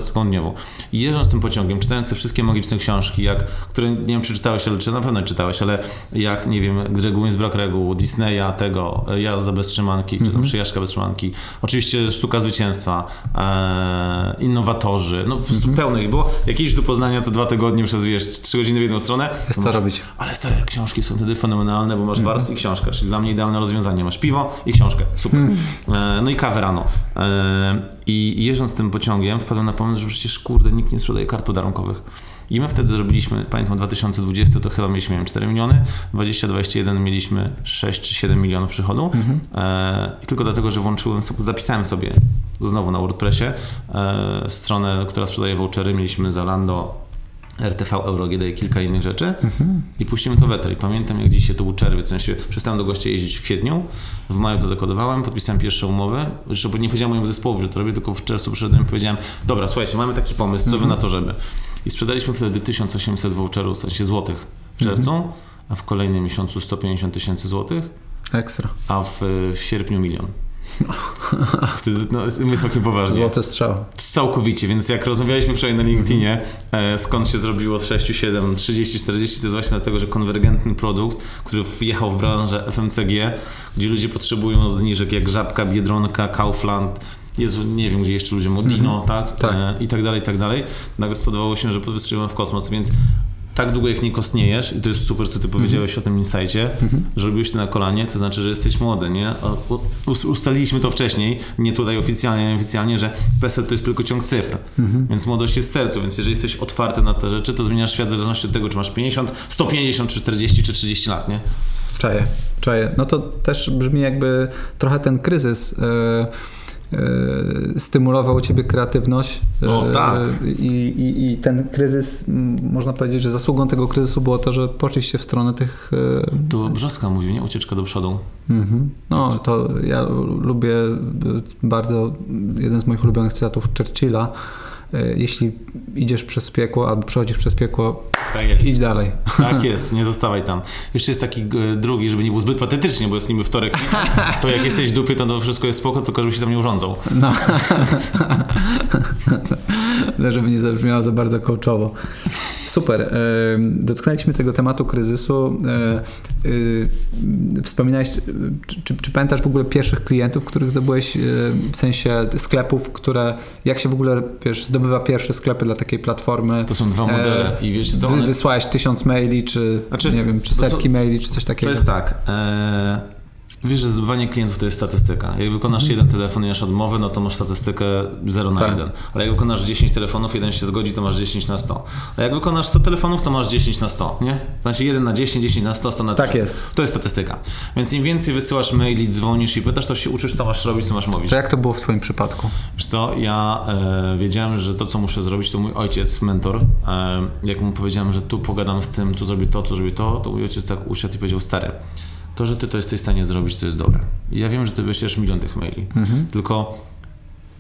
B: taką dniową. I jeżdżąc tym pociągiem, czytając te wszystkie magiczne książki, jak, które nie wiem czy czytałeś, ale czy na pewno czytałeś, ale jak, nie wiem, jest brak reguł, Disneya, tego, e, Jazda bez trzymanki, czy tam Przyjażdżka bez trzymanki, oczywiście Sztuka Zwycięstwa, e, Innowatorzy, no po prostu pełno ich było. Jak idziesz do Poznania co dwa tygodnie przez, wiesz, trzy godziny w jedną stronę,
A: Jest
B: to masz-
A: robić.
B: ale stare książki są wtedy fenomenalne, bo masz warstw i książka, czyli dla mnie idealne rozwiązanie. Masz piwo i książkę. Super. E, no i kawę rano. E, I jeżdżąc tym pociągiem wpadłem na pomysł, że przecież kurde, nikt nie sprzedaje kart podarunkowych. I my wtedy zrobiliśmy, pamiętam 2020 to chyba mieliśmy nie wiem, 4 miliony, 2021 mieliśmy 6 czy 7 milionów przychodu. E, I tylko dlatego, że włączyłem, zapisałem sobie znowu na WordPressie e, stronę, która sprzedaje vouchery. Mieliśmy Zalando, RTV, EuroGD i kilka innych rzeczy i puścimy to w eter. I pamiętam jak dzisiaj to był czerwiec, w sensie przestałem do gościa jeździć w kwietniu, w maju to zakodowałem, podpisałem pierwszą umowę, zresztą nie powiedziałem mojemu zespołowi, że to robię, tylko w czerwcu przyszedłem i powiedziałem, dobra, słuchajcie, mamy taki pomysł, co wy na to, żeby. I sprzedaliśmy wtedy 1800 voucherów, w sensie złotych w czerwcu, a w kolejnym miesiącu 150 tysięcy złotych,
A: Ekstra.
B: a w, w sierpniu milion. Wtedy, no, my całkiem poważnie.
A: Złoty strzał.
B: Całkowicie, więc jak rozmawialiśmy wczoraj na LinkedInie, e, skąd się zrobiło 6, 7, 30, 40, to jest właśnie dlatego, że konwergentny produkt, który wjechał w branżę FMCG, gdzie ludzie potrzebują zniżek jak Żabka, Biedronka, Kaufland, Jezu, nie wiem, gdzie jeszcze ludzie mówią, Dino, tak?
A: Tak.
B: E, I tak dalej, i tak dalej. Nagle spodobało się, że wystrzeliłem w kosmos, więc tak długo jak nie kostniejesz, i to jest super, co ty powiedziałeś o tym insightie, że robiłeś to na kolanie, to znaczy, że jesteś młody, nie? Ustaliliśmy to wcześniej, nie tutaj oficjalnie, nie oficjalnie, że PESEL to jest tylko ciąg cyfr, więc młodość jest w sercu, więc jeżeli jesteś otwarty na te rzeczy, to zmieniasz świat w zależności od tego, czy masz 50, 150, czy 40, czy 30 lat, nie?
A: Czaję, czaję. No to też brzmi jakby trochę ten kryzys e, stymulował u ciebie kreatywność.
B: O,
A: e,
B: tak.
A: I, i, I ten kryzys, można powiedzieć, że zasługą tego kryzysu było to, że poszliście w stronę tych... e,
B: To Brzoska mówił, nie? Ucieczka do przodu.
A: Mhm. No, to ja lubię e, bardzo, jeden z moich ulubionych cytatów Churchilla. E, Jeśli idziesz przez piekło albo przechodzisz przez piekło,
B: Tak jest.
A: idź dalej.
B: Tak jest, nie zostawaj tam. Jeszcze jest taki e, drugi, żeby nie był zbyt patetycznie, bo jest niby wtorek, to jak jesteś w dupie, to, to wszystko jest spoko, tylko żeby się tam nie urządzał.
A: No. Żeby nie zabrzmiało za bardzo coachowo. Super. e, Dotknęliśmy tego tematu kryzysu. E, e, Wspominałeś, czy, czy, czy pamiętasz w ogóle pierwszych klientów, których zdobyłeś, w sensie sklepów, które, jak się w ogóle, wiesz, zdobywa pierwsze sklepy dla takiej platformy?
B: To są dwa modele i wiecie co, one,
A: wysłałeś tysiąc maili, czy
B: Znaczy,
A: nie wiem, czy
B: to co-
A: setki maili, czy coś takiego?
B: to jest tak. E, wiesz, że zdobywanie klientów to jest statystyka. Jak wykonasz jeden telefon i masz odmowę, no to masz statystykę 0 na
A: Tak.
B: 1. Ale jak wykonasz 10 telefonów, jeden się zgodzi, to masz 10 na 100. A jak wykonasz 100 telefonów, to masz 10 na 100, nie? Znaczy 1 na 10, 10 na 100, 100 na
A: Tak
B: 1000.
A: jest.
B: To jest statystyka. Więc im więcej wysyłasz maili, dzwonisz i pytasz, to się uczysz, co masz robić, co masz mówić.
A: To jak to było w twoim przypadku?
B: Wiesz co, ja e, wiedziałem, że to, co muszę zrobić, to mój ojciec, mentor. E, jak mu powiedziałem, że tu pogadam z tym, tu zrobię to, tu zrobię to, to mój ojciec tak usiadł i powiedział, stary, to, że ty to jesteś w stanie zrobić, to jest dobre. Ja wiem, że ty wyślesz milion tych maili, tylko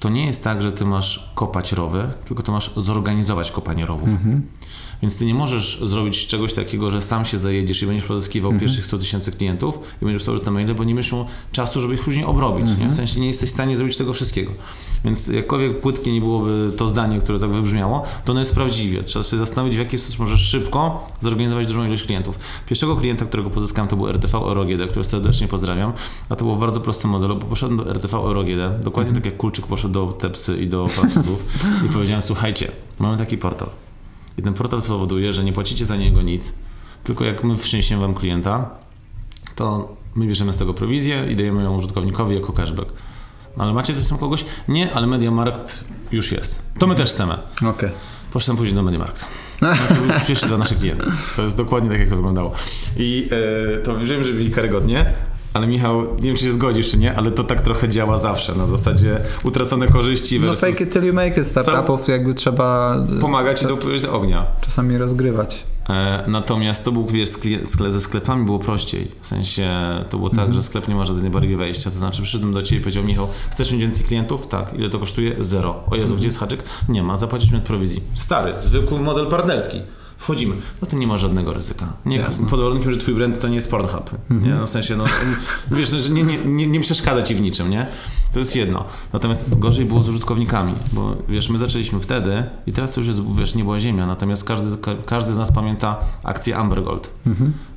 B: to nie jest tak, że ty masz kopać rowy, tylko to masz zorganizować kopanie rowów. Więc ty nie możesz zrobić czegoś takiego, że sam się zajedziesz i będziesz pozyskiwał pierwszych 100 tysięcy klientów i będziesz wstawiał te maile, bo nie będziesz miał czasu, żeby ich później obrobić. Nie? W sensie nie jesteś w stanie zrobić tego wszystkiego. Więc jakkolwiek płytkie nie byłoby to zdanie, które tak wybrzmiało, to ono jest prawdziwe. Trzeba się zastanowić, w jaki sposób możesz szybko zorganizować dużą ilość klientów. Pierwszego klienta, którego pozyskałem, to był RTV EuroGD, który serdecznie pozdrawiam. A to było w bardzo prostym modelu, bo poszedłem do RTV EuroGD, dokładnie tak jak Kulczyk poszedł do Tepsy i do Francuzów i powiedziałem, słuchajcie, mamy taki portal. I ten portal powoduje, że nie płacicie za niego nic, tylko jak my wciśniemy wam klienta, to my bierzemy z tego prowizję i dajemy ją użytkownikowi jako cashback. No ale macie coś tam kogoś? Nie, ale Mediamarkt już jest. To my też chcemy.
A: Okej.
B: Poszedłem później do Mediamarkt. No to był pierwszy dla naszych klientów. To jest dokładnie tak, jak to wyglądało. I e, to wiem, że byli karygodnie, ale Michał, nie wiem, czy się zgodzisz, czy nie, ale to tak trochę działa zawsze. Na zasadzie utracone korzyści
A: No
B: versus
A: fake it till you make it startupów jakby trzeba e,
B: pomagać ci doprowadzić do ognia.
A: czasami rozgrywać.
B: E, natomiast to był, wiesz, skle, ze sklepami było prościej. W sensie to było tak, że sklep nie ma żadnej bariery wejścia. To znaczy przyszedłem do Ciebie i powiedział Michał, chcesz mieć więcej klientów? Tak. Ile to kosztuje? Zero. O Jezu, gdzie jest haczyk? Nie ma. Zapłacisz mi od prowizji. Stary, zwykły model partnerski. Wchodzimy. No to nie ma żadnego ryzyka. Nie,
A: Jasne.
B: pod warunkiem, że twój brand to nie jest Pornhub. Nie? No, w sensie, no, wiesz, no, że nie, nie, nie, nie przeszkadza ci w niczym, nie? To jest jedno. Natomiast gorzej było z użytkownikami, bo wiesz, my zaczęliśmy wtedy i teraz już jest, wiesz, nie była ziemia, natomiast każdy, ka, każdy z nas pamięta akcję Amber Gold.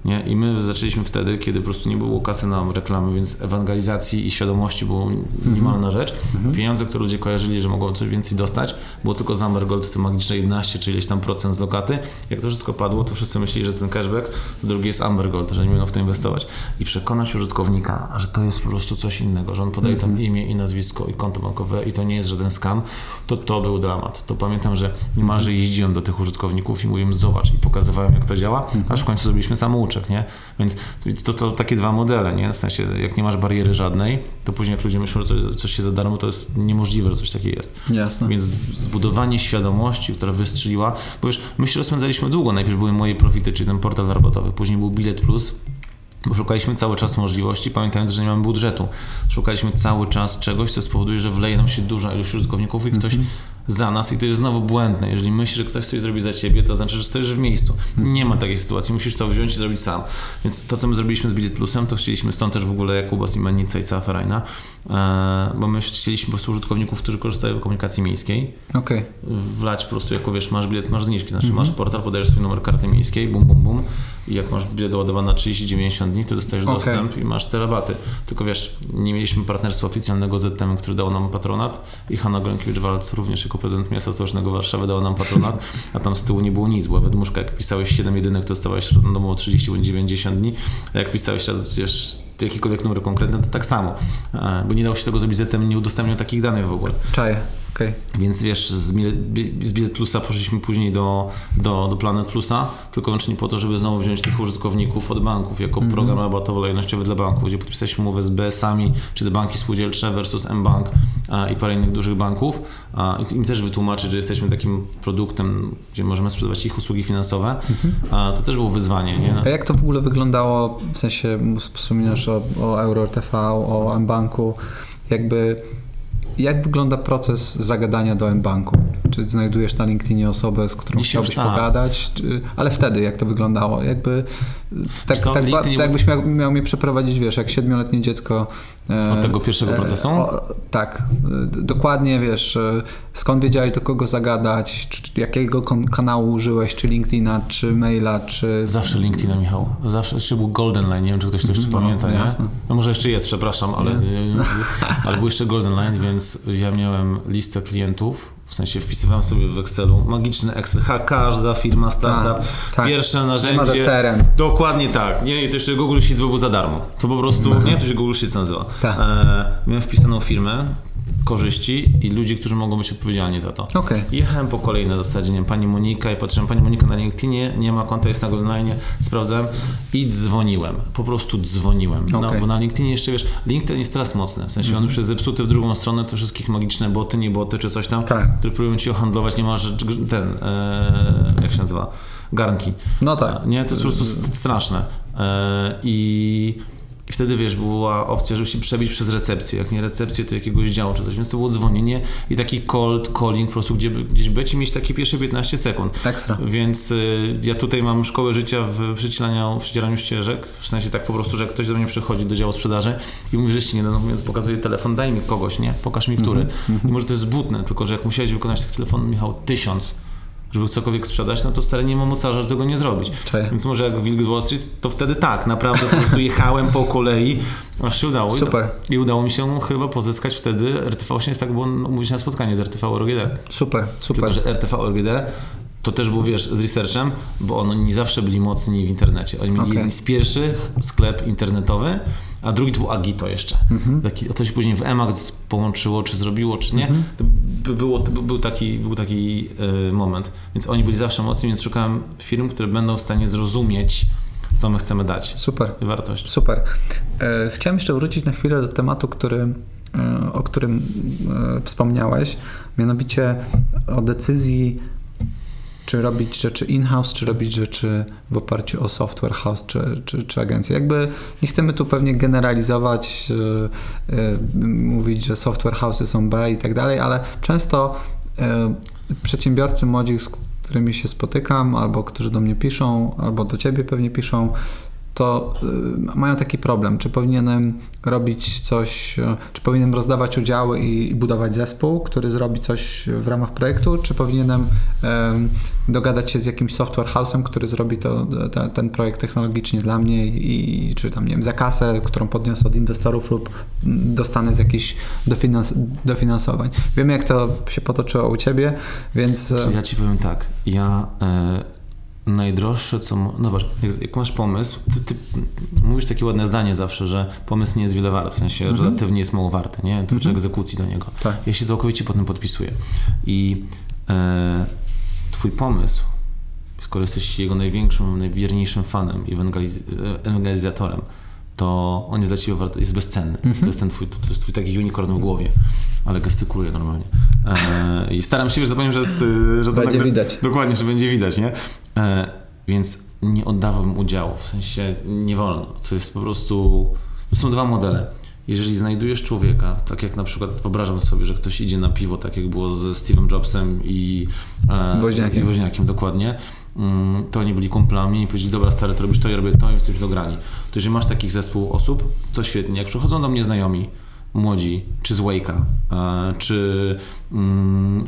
B: Nie? I my zaczęliśmy wtedy, kiedy po prostu nie było kasy na reklamy, więc ewangelizacji i świadomości było minimalna rzecz. Pieniądze, które ludzie kojarzyli, że mogą coś więcej dostać, było tylko z Amber Gold, te magiczne 11 czy ileś tam procent z lokaty. Jak to wszystko padło, to wszyscy myśleli, że ten cashback, drugi jest Amber Gold, że nie będą w to inwestować. I przekonać użytkownika, że to jest po prostu coś innego, że on podaje tam imię i nazwisko i konto bankowe i to nie jest żaden scam, to to był dramat. To pamiętam, że niemalże jeździłem do tych użytkowników i mówiłem, zobacz, i pokazywałem, jak to działa, aż w końcu zrobiliśmy samouczek, nie? Więc to, to takie dwa modele, nie? W sensie, jak nie masz bariery żadnej, to później jak ludzie myślą, że coś, coś się za darmo, to jest niemożliwe, że coś takiego jest.
A: Jasne.
B: Więc zbudowanie świadomości, która wystrzeliła, bo już my się rozpędzaliśmy długo. Najpierw były moje profity, czyli ten portal rabotowy, później był Bilet Plus, bo szukaliśmy cały czas możliwości, pamiętając, że nie mamy budżetu. Szukaliśmy cały czas czegoś, co spowoduje, że wleje nam się duża ilość użytkowników i ktoś za nas i to jest znowu błędne. Jeżeli myślisz, że ktoś coś zrobi za ciebie, to znaczy, że stoisz w miejscu. Nie ma takiej sytuacji, musisz to wziąć i zrobić sam. Więc to, co my zrobiliśmy z Bilet Plusem, to chcieliśmy stąd też w ogóle Jakuba Simennica i cała Ferajna, e, bo my chcieliśmy po prostu użytkowników, którzy korzystają z komunikacji miejskiej,
A: Okej.
B: wlać po prostu, jako wiesz, masz bilet, masz zniżki, znaczy masz portal, podajesz swój numer karty miejskiej, bum, bum, bum i jak masz bilet doładowany na 30-90 dni, to dostajesz
A: Okej.
B: dostęp i masz te rabaty. Tylko wiesz, nie mieliśmy partnerstwa oficjalnego z ZTM, który dał nam patronat i Hanna Gronkiewicz-Walc również jako prezydent miasta stołecznego Warszawy dała nam patronat, a tam z tyłu nie było nic, była wydmuszka, jak wpisałeś 7 jedynek, to dostawałeś randomowo 30 bądź 90 dni, a jak wpisałeś raz, wiesz, jakikolwiek numer konkretny, to tak samo, E, bo nie dało się tego zrobić, ZTM nie udostępniał takich danych w ogóle.
A: Czaję. Okej.
B: Więc wiesz, z Bilet, z Bilet Plusa poszliśmy później do, do, do Planet Plusa, tylko wyłącznie po to, żeby znowu wziąć tych użytkowników od banków jako program rabatowo-lojalnościowy dla banków, gdzie podpisaliśmy umowę z BS-ami, czy te banki spółdzielcze versus mBank a, i parę innych dużych banków a, i im też wytłumaczyć, że jesteśmy takim produktem, gdzie możemy sprzedawać ich usługi finansowe, a, to też było wyzwanie. Nie?
A: A jak to w ogóle wyglądało, w sensie wspominasz o, o EuroRTV, o mBanku, jakby jak wygląda proces zagadania do mBanku? Czy znajdujesz na LinkedInie osobę, z którą
B: Dzisiaj
A: chciałbyś
B: tak.
A: pogadać? Czy, ale wtedy jak to wyglądało? Jakby tak, tak, tak jakbyś miał, miał mnie przeprowadzić, wiesz, jak siedmioletnie dziecko. E,
B: Od tego pierwszego procesu?
A: o, tak, e, dokładnie wiesz, e, skąd wiedziałeś do kogo zagadać, czy, jakiego kanału użyłeś, czy LinkedIna, czy maila, czy...
B: Zawsze LinkedIna, Michał. Zawsze jeszcze był Golden Line, nie wiem, czy ktoś to jeszcze
A: No,
B: pamięta, nie?
A: jasne.
B: No może jeszcze jest, przepraszam, ale, ale był jeszcze Golden Line, więc ja miałem listę klientów, w sensie wpisywałem sobie w Excelu, magiczny Excel, ha, każda firma, startup,
A: Tak, tak.
B: pierwsze narzędzie. Dokładnie tak. Nie, to jeszcze Google Sheets był za darmo. To po prostu, nie, to się Google Sheets nazywa.
A: Tak.
B: E, miałem wpisaną firmę, korzyści i ludzi, którzy mogą być odpowiedzialni za to.
A: Okej.
B: Jechałem po kolei na zasadzie, nie wiem, pani Monika i patrzyłem, pani Monika na LinkedInie, nie ma konta, jest na Goldenline, sprawdzałem i dzwoniłem. Po prostu dzwoniłem. No,
A: Okej.
B: bo na LinkedInie jeszcze, wiesz, LinkedIn jest teraz mocny, w sensie on już jest zepsuty w drugą stronę, te wszystkich magiczne boty, nie boty, czy coś tam,
A: Tak.
B: które próbują ci ohandlować, nie masz ten, e, jak się nazywa, garnki.
A: No tak.
B: Nie, to jest po prostu st- straszne. E, I I wtedy, wiesz, była opcja, żeby się przebić przez recepcję. Jak nie recepcję, to jakiegoś działu czy coś. Więc to było dzwonienie i taki cold calling po prostu, gdzie, gdzieś być i mieć takie pierwsze 15 sekund.
A: Ekstra.
B: Więc y, ja tutaj mam szkołę życia w przecieraniu ścieżek. W sensie tak po prostu, że jak ktoś do mnie przychodzi do działu sprzedaży i mówi, że się nie da, no, pokazuje telefon, daj mi kogoś, nie? Pokaż mi który.
A: Mhm,
B: I może to jest zbutne, tylko że jak musiałeś wykonać tych telefonów, Michał, tysiąc żeby cokolwiek sprzedać, no to stary nie ma mocarza, żeby tego nie zrobić.
A: Cześć.
B: Więc może jak Wilk z Wall Street, to wtedy tak, naprawdę po prostu jechałem po kolei, aż się udało.
A: Super.
B: I, udało mi się chyba pozyskać wtedy RTV, właśnie jest tak było umówić na spotkanie z RTV RGD.
A: Super, super.
B: Tylko, że RTV RGD to też był, wiesz, z researchem, bo oni nie zawsze byli mocni w internecie. Oni mieli
A: Okej.
B: jeden z pierwszych sklep internetowy, a drugi to był Agito jeszcze.
A: Mhm.
B: Taki, to się później w Emacs połączyło, czy zrobiło, czy nie.
A: Mhm.
B: To by było, to by- był taki, był taki y, moment. Więc oni byli zawsze mocni, więc szukałem firm, które będą w stanie zrozumieć, co my chcemy dać.
A: Super.
B: Wartość.
A: Super. E, Chciałem jeszcze wrócić na chwilę do tematu, który, e, o którym e, wspomniałeś, mianowicie o decyzji, czy robić rzeczy in-house, czy robić rzeczy w oparciu o software house, czy, czy, czy agencję. Jakby nie chcemy tu pewnie generalizować, e, e, mówić, że software house'y są B i tak dalej, ale często e, przedsiębiorcy młodzi, z którymi się spotykam, albo którzy do mnie piszą, albo do ciebie pewnie piszą, to y, mają taki problem, czy powinienem robić coś, y, czy powinienem rozdawać udziały i, budować zespół, który zrobi coś w ramach projektu, czy powinienem em, dogadać się z jakimś software house'em, który zrobi to, te, ten projekt technologicznie dla mnie i czy tam, nie wiem, za kasę, którą podniosę od inwestorów lub dostanę z jakichś dofinans- dofinansowań. Wiem, jak to się potoczyło u Ciebie, więc...
B: Czyli ja ci powiem tak, ja e, najdroższe co... mo- No zobacz, jak, jak masz pomysł, ty, ty mówisz takie ładne zdanie zawsze, że pomysł nie jest wiele wart, w sensie
A: Mhm.
B: relatywnie jest mało warty, nie? To przy egzekucji do niego.
A: Tak.
B: Ja się całkowicie pod tym podpisuję. I e, twój pomysł, skoro jesteś jego największym, najwierniejszym fanem i ewangeliz- ewangelizatorem, to on jest dla ciebie wart, jest bezcenny.
A: Mhm.
B: To jest ten twój, to jest twój taki unicorn w głowie, ale gestykuluję normalnie. E, I staram się, że zapowiem, że, jest, że to
A: Będzie
B: nagle-
A: widać.
B: Dokładnie, że będzie widać, nie? E, więc nie oddawam udziału, w sensie nie wolno. To jest po prostu. Są dwa modele. Jeżeli znajdujesz człowieka, tak jak na przykład wyobrażam sobie, że ktoś idzie na piwo, tak jak było ze Steve'em Jobsem i e,
A: Woźniakiem.
B: i Woźniakiem dokładnie, mm, to oni byli kumplami i powiedzieli, dobra stary, to robisz to, ja robię to i jesteśmy dograni. To jeżeli masz takich zespół osób, to świetnie. Jak przychodzą do mnie znajomi, młodzi, czy z Wake'a, e, czy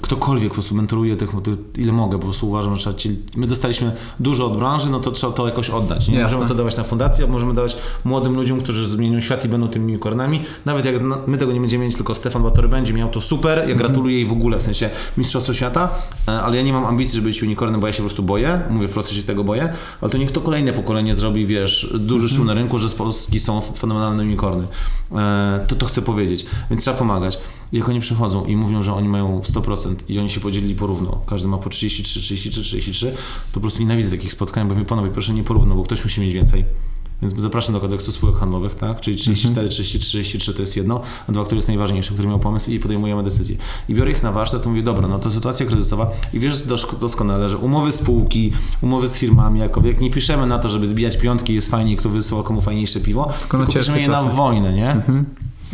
B: ktokolwiek po prostu mentoruje tych, ile mogę, po prostu uważam, że trzeba ci, my dostaliśmy dużo od branży, no to trzeba to jakoś oddać. Nie
A: Jasne.
B: możemy to dawać na fundację, możemy dawać młodym ludziom, którzy zmienią świat i będą tymi unicornami. Nawet jak my tego nie będziemy mieć, tylko Stefan Batory będzie miał to super, ja gratuluję jej w ogóle, w sensie mistrzostwo świata, e, ale ja nie mam ambicji, żeby być unicornem, bo ja się po prostu boję, mówię wprost, że się tego boję, ale to niech to kolejne pokolenie zrobi, wiesz, duży szum na rynku, że z Polski są fenomenalne unicorny. E, To to chcę powiedzieć, więc trzeba pomagać. Jak oni przychodzą i mówią, że oni mają 100% i oni się podzielili porówno, każdy ma po 33, 33, 33, to po prostu nienawidzę takich spotkań, bo mówię, panowie, proszę nie porówno, bo ktoś musi mieć więcej. Więc zapraszam do kodeksu spółek handlowych, tak? Czyli 34, 33, 33 to jest jedno, a dwa, który jest najważniejszy, który miał pomysł i podejmujemy decyzję. I biorę ich na warsztat i mówię, dobra, no to sytuacja kryzysowa i wiesz doskonale, że umowy spółki, umowy z firmami, jakowiek nie piszemy na to, żeby zbijać piątki, jest fajnie, kto wysyła komu fajniejsze piwo, tylko,
A: ciężkie
B: piszemy je na wojnę, nie?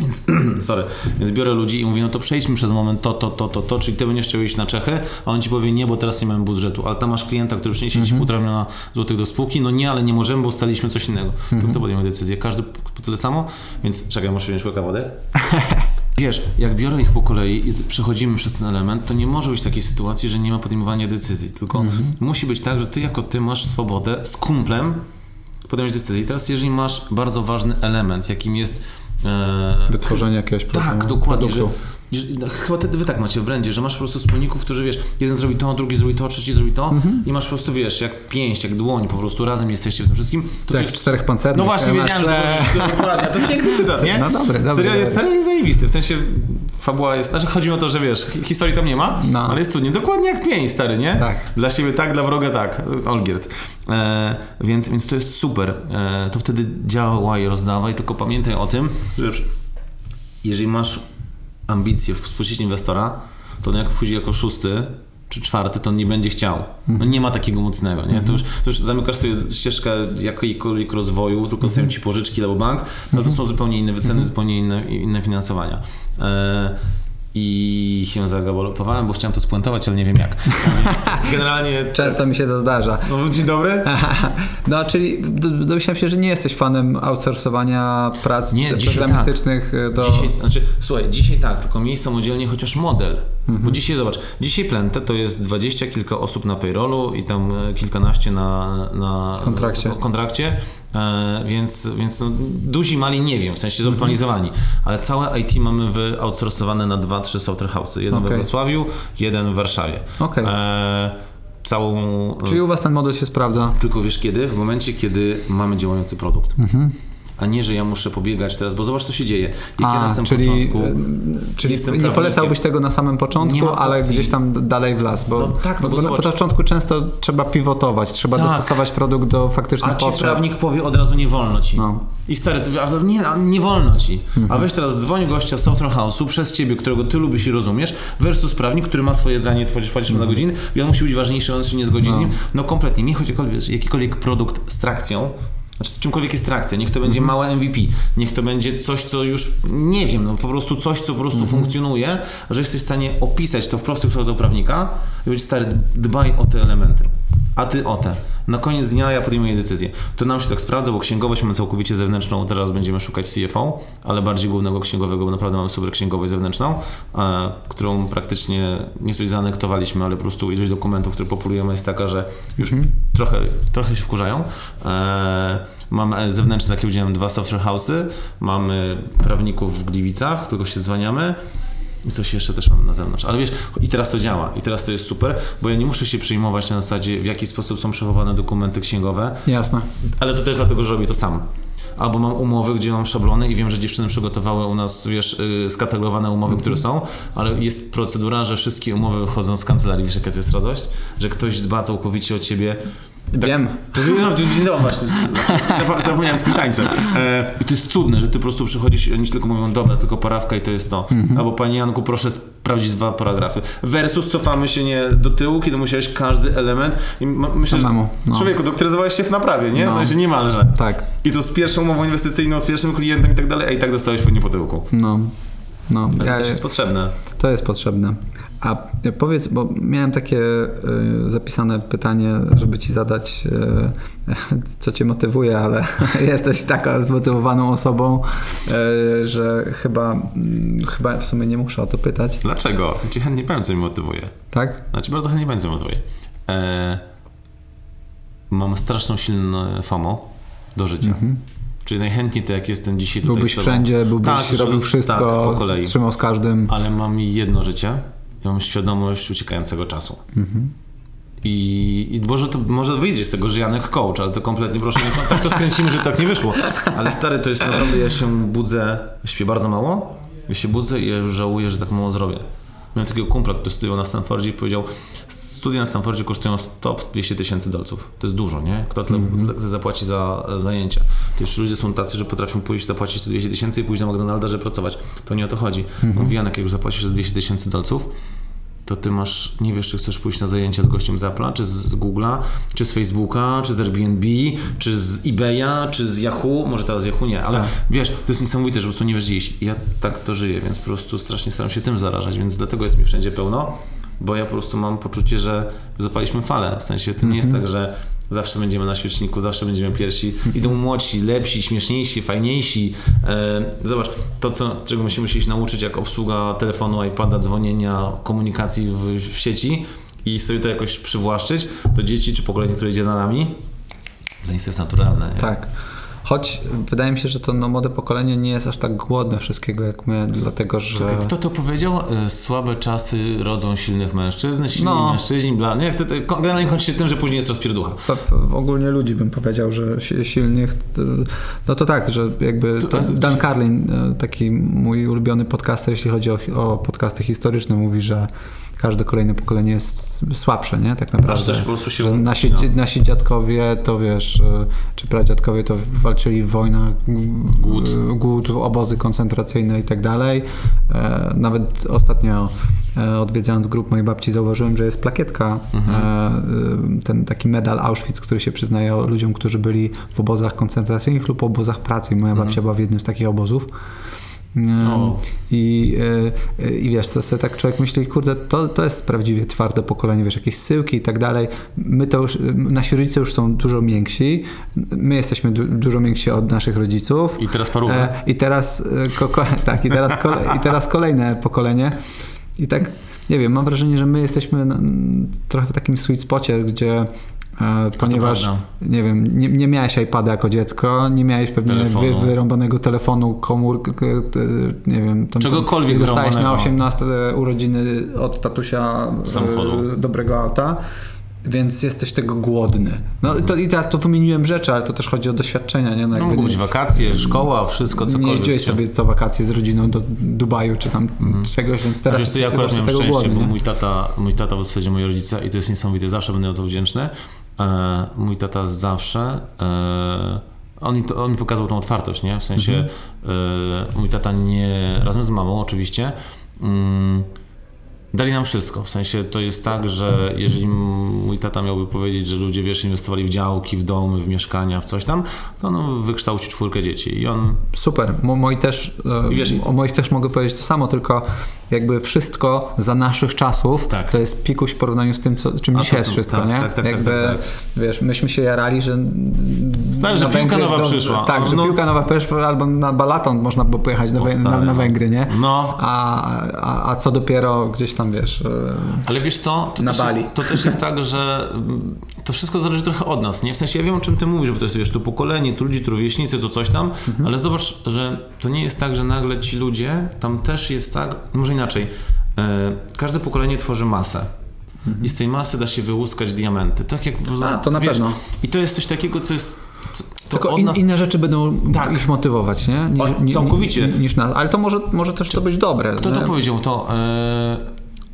B: Więc, sorry, więc biorę ludzi i mówię, no to przejdźmy przez moment to, to, to, to, to, czyli ty będziesz chciał iść na Czechy, a on ci powie, nie, bo teraz nie mamy budżetu, ale tam masz klienta, który przyniesie ci półtora miliona złotych do spółki, no nie, ale nie możemy, bo ustaliliśmy coś innego. To kto podejmie decyzję? Każdy po tyle samo? Więc czekaj, muszę wziąć łyka wody. Wiesz, jak biorę ich po kolei i przechodzimy przez ten element, to nie może być takiej sytuacji, że nie ma podejmowania decyzji, tylko musi być tak, że ty jako ty masz swobodę z kumplem podjąć decyzję. I teraz jeżeli masz bardzo ważny element, jakim jest
A: Wytworzenie jakiegoś pro-
B: tak, dokładnie,
A: produktu.
B: No, chyba ty, wy tak macie w brandzie, że masz po prostu wspólników, którzy wiesz, jeden zrobi to, drugi zrobi to, trzeci zrobi to
A: Mhm.
B: i masz po prostu wiesz, jak pięść, jak dłoń, po prostu razem jesteście w tym wszystkim. To
A: Tak,
B: jest-
A: czterech pancernych.
B: No właśnie,
A: masz,
B: wiedziałem, że
A: e,
B: to, dokładnie, to jest piękny cytat, nie?
A: No dobry, dobry,
B: Serial jest, serial jest zajebisty, w sensie fabuła jest, znaczy chodzi o to, że wiesz, hi- historii tam nie ma,
A: No.
B: ale jest cudnie, dokładnie jak pięść, stary, nie?
A: Tak.
B: Dla siebie tak, dla wroga tak, Olgierd. E, więc, więc to jest super, e, to wtedy działaj, rozdawaj, tylko pamiętaj o tym, że jeżeli masz ambicje w spuścić inwestora, to on jak wchodzi jako szósty, czy czwarty, to on nie będzie chciał. No nie ma takiego mocnego, nie? To, już, to już zamykasz sobie ścieżkę jakiejkolwiek rozwoju, tylko stają ci pożyczki albo bank, no to są zupełnie inne wyceny, zupełnie inne, inne finansowania. E, i się zagalopowałem, bo chciałem to spuentować, ale nie wiem jak. Więc generalnie...
A: Często mi się to zdarza.
B: No, dzień dobry.
A: No, czyli domyślam się, że nie jesteś fanem outsourcowania prac
B: nie,
A: programistycznych
B: tak.
A: do...
B: Dzisiaj, znaczy, słuchaj, dzisiaj tak, tylko miej samodzielnie chociaż model. Mhm. Bo dzisiaj, zobacz, dzisiaj Plente to jest dwadzieścia kilka osób na payrollu i tam e, kilkanaście na, na
A: kontrakcie.
B: kontrakcie E, więc, więc no, duzi mali nie wiem, w sensie zoptymalizowani, mhm. ale całe IT mamy wyoutsourcowane na dwa, trzy software house'y. Jeden okay. we Wrocławiu, jeden w Warszawie.
A: Okay. E,
B: całą...
A: Czyli u Was ten model się sprawdza?
B: Tylko wiesz kiedy? W momencie, kiedy mamy działający produkt. Mhm a nie, że ja muszę pobiegać teraz, bo zobacz, co się dzieje. Jak a, ja na samym
A: czyli,
B: początku
A: e, czyli nie polecałbyś tego na samym początku, ale gdzieś tam dalej w las, bo, no tak, no bo, bo na początku często trzeba pivotować, trzeba tak. dostosować produkt do faktycznych
B: potrzeb. A ci prawnik powie od razu nie wolno ci. No. I stary, ty, ale nie, nie wolno ci. Mhm. A weź teraz dzwoń gościa z Software House'u przez ciebie, którego ty lubisz i rozumiesz, versus prawnik, który ma swoje zdanie, ty płacisz, mhm. na godziny i on musi być ważniejszy, on się nie zgodzi no. z nim. No kompletnie. Nie chodzi o jakikolwiek produkt z trakcją, znaczy czymkolwiek jest trakcja, niech to będzie mhm. małe MVP, niech to będzie coś, co już, nie wiem, no po prostu coś, co po prostu mhm. funkcjonuje, że jesteś w stanie opisać to w prostych słowach do prawnika i powiedzieć, stary, dbaj o te elementy, a ty o te. Na koniec dnia ja podejmuję decyzję. To nam się tak sprawdza, bo księgowość mamy całkowicie zewnętrzną, teraz będziemy szukać CFO, ale bardziej głównego księgowego, bo naprawdę mamy super księgowość zewnętrzną, e, którą praktycznie nie coś zaanektowaliśmy, ale po prostu ilość dokumentów, które populujemy jest taka, że już mhm. Trochę, trochę się wkurzają. E, mamy zewnętrzne, tak jak powiedziałem, dwa software house'y, mamy prawników w Gliwicach, tylko się zwaniamy i coś jeszcze też mamy na zewnątrz. Ale wiesz, i teraz to działa, i teraz to jest super, bo ja nie muszę się przejmować na zasadzie, w jaki sposób są przechowane dokumenty księgowe.
A: Jasne.
B: Ale to też dlatego, że robię to sam. Albo mam umowy, gdzie mam szablony i wiem, że dziewczyny przygotowały u nas, wiesz, yy, skatalogowane umowy, które są, ale jest procedura, że wszystkie umowy wychodzą z kancelarii. Wiesz, jaka to jest radość? Że ktoś dba całkowicie o ciebie
A: tak, Wiem.
B: To, no, dzień dobry właśnie, zapomniałem z kim tańczę. E, I to jest cudne, że ty po prostu przychodzisz i oni tylko mówią, dobra, tylko parawka i to jest to. Mhm. Albo Panie Janku, proszę sprawdzić dwa paragrafy. Versus cofamy się nie do tyłu, kiedy musiałeś każdy element. I myślę, Samemu. No. Człowieku, doktoryzowałeś się w naprawie, nie? No. W sensie niemalże.
A: Tak.
B: I to z pierwszą umową inwestycyjną, z pierwszym klientem i tak dalej, a i tak dostałeś pewnie po tyłku.
A: No. No,
B: to ja, też jest potrzebne.
A: To jest potrzebne. A powiedz, bo miałem takie y, zapisane pytanie, żeby ci zadać, y, co cię motywuje, ale jesteś taka zmotywowaną osobą, y, że chyba, mm, chyba w sumie nie muszę o to pytać.
B: Dlaczego? Ja ci chętnie powiem, co mnie motywuje.
A: Tak?
B: Znaczy bardzo chętnie powiem, co mnie motywuje. E, mam straszną silną FOMO do życia. Mhm. Czyli najchętniej to jak jestem dzisiaj
A: tutaj Byłbyś wszędzie, byłbyś tak, robił wszystko, tak, po kolei. trzymał z każdym.
B: Ale mam jedno życie ja mam świadomość uciekającego czasu. Mhm. I, I może, to, może wyjdzie z tego, że Janek coach, ale to kompletnie proszę, nie, tak to skręcimy, że tak nie wyszło. Ale stary, to jest naprawdę, ja się budzę, śpię bardzo mało, ja się budzę i ja już żałuję, że tak mało zrobię. Miałem takiego kumpla, który studiował na Stanfordzie i powiedział, studia na Stanfordzie kosztują top 200 tysięcy dolców. To jest dużo, nie? Kto tyle mm-hmm. zapłaci za zajęcia? To jeszcze ludzie są tacy, że potrafią pójść zapłacić 200 tysięcy i pójść na McDonalda, żeby pracować. To nie o to chodzi. Mm-hmm. Mówi Janek, jak już zapłacisz 200 tysięcy dolców, to ty masz, nie wiesz, czy chcesz pójść na zajęcia z gościem z Apple'a, czy z Google'a, czy z Facebooka, czy z Airbnb, czy z eBaya, czy z Yahoo, może teraz z Yahoo nie, ale tak. wiesz, to jest niesamowite, że po prostu nie wiesz gdzie iść. Ja tak to żyję, więc po prostu strasznie staram się tym zarażać, więc dlatego jest mi wszędzie pełno bo ja po prostu mam poczucie, że zapaliśmy falę. W sensie to nie jest mhm. tak, że zawsze będziemy na świeczniku, zawsze będziemy pierwsi. Idą młodsi, lepsi, śmieszniejsi, fajniejsi. E, zobacz, to, co, czego musimy się nauczyć, jak obsługa telefonu, iPada, dzwonienia, komunikacji w, w sieci i sobie to jakoś przywłaszczyć, to dzieci czy pokolenie, które idzie za nami, dla nich to jest naturalne. Nie?
A: Tak. Choć wydaje mi się, że to no, młode pokolenie nie jest aż tak głodne wszystkiego jak my, dlatego że... Czekaj,
B: kto to powiedział? E, słabe czasy rodzą silnych mężczyzn, silni no. mężczyźni, bla... Jak to, to generalnie kończy się tym, że później jest rozpierducha.
A: Ogólnie ludzi bym powiedział, że silnych... No to tak, że jakby Dan Carlin, e, taki mój ulubiony podcaster, jeśli chodzi o, o podcasty historyczne, mówi, że każde kolejne pokolenie jest słabsze, nie? Tak naprawdę.
B: też po prostu się
A: nasi,
B: ucina.
A: nasi dziadkowie to wiesz, e, czy pradziadkowie to walczyli w wojnach,
B: Głód.
A: e, głód obozy koncentracyjne i tak dalej. E, Nawet ostatnio odwiedzając grup mojej babci zauważyłem, że jest plakietka,
B: Mhm.
A: ten taki medal Auschwitz, który się przyznaje ludziom, którzy byli w obozach koncentracyjnych lub obozach pracy. Moja babcia była w jednym z takich obozów.
B: O.
A: I, e, e, I wiesz, co sobie tak człowiek myśli, kurde, to, to jest prawdziwie twarde pokolenie, wiesz, jakieś syłki i tak dalej. My to już, nasi rodzice już są dużo mięksi, my jesteśmy du, dużo mięksi od naszych rodziców.
B: I teraz parówę.
A: E, I teraz, e, tak, i teraz, i teraz kolejne pokolenie. I tak, nie wiem, mam wrażenie, że my jesteśmy na, trochę w takim sweet spocie, gdzie ponieważ, nie wiem, nie, nie miałeś iPada jako dziecko, nie miałeś pewnie wy,
B: Telefonu.
A: wyrąbanego telefonu, komórkę, te, nie wiem, tam,
B: Czegokolwiek
A: tam, dostałeś na
B: wyrąbanego.
A: 18 urodziny od tatusia e,
B: Samochodu.
A: dobrego auta. Więc jesteś tego głodny. No to, i tak to wymieniłem rzeczy, ale to też chodzi o doświadczenia, nie? No,
B: No, mogą
A: nie-
B: być wakacje, szkoła, wszystko,
A: nie
B: cokolwiek.
A: jeździłeś sobie co wakacje z rodziną do Dubaju czy tam czegoś, więc teraz
B: Teraz Wiesz, to ja
A: jesteś
B: akurat miałem
A: tego
B: szczęście,
A: głodny.
B: bo
A: nie?
B: mój tata, mój tata w zasadzie moi rodzice i to jest niesamowite, zawsze będę o to wdzięczny. E, mój tata zawsze, e, on, mi to, on mi pokazał tą otwartość, nie? W sensie
A: Mhm.
B: e, mój tata nie, razem z mamą oczywiście, mm, dali nam wszystko. W sensie to jest tak, że jeżeli mój tata miałby powiedzieć, że ludzie wiesz, inwestowali w działki, w domy, w mieszkania, w coś tam, to on wykształci czwórkę dzieci i on
A: Super. Mo, moi też, e,
B: I wiesz-
A: o moich też mogę powiedzieć to samo, tylko jakby wszystko za naszych czasów
B: Tak.
A: to jest pikuś w porównaniu z tym, co, czym
B: A
A: dzisiaj jest wszystko,
B: Tak,
A: nie?
B: tak, tak, tak,
A: jakby,
B: tak,
A: wiesz, myśmy się jarali, że
B: Stary, że piłka
A: Węgry
B: nowa przyszła.
A: Tak, że
B: No.
A: piłka nowa przyszła, albo na balaton można było pojechać na,
B: O,
A: na, na
B: no.
A: Węgry, nie?
B: No.
A: A, a, a co dopiero gdzieś tam, wiesz... e,
B: Ale wiesz co, to,
A: Na
B: też
A: Bali.
B: Jest, to też jest tak, że mm, to wszystko zależy trochę od nas, nie? W sensie ja wiem o czym ty mówisz, bo to jest wiesz, to pokolenie, tu ludzi, tu rówieśnicy, to coś tam,
A: Mhm.
B: ale zobacz, że to nie jest tak, że nagle ci ludzie, tam też jest tak, może inaczej, e, każde pokolenie tworzy masę. I z tej masy da się wyłuskać diamenty. Tak jak
A: Mhm. A, to na
B: wiesz,
A: pewno.
B: I to jest coś takiego, co jest. Co,
A: Tylko in,
B: nas...
A: inne rzeczy będą
B: Tak.
A: ich motywować, nie? Ni-
B: O, całkowicie.
A: ni- Niż nas. Ale to może, może też to być dobre.
B: Kto
A: nie?
B: to powiedział? To e,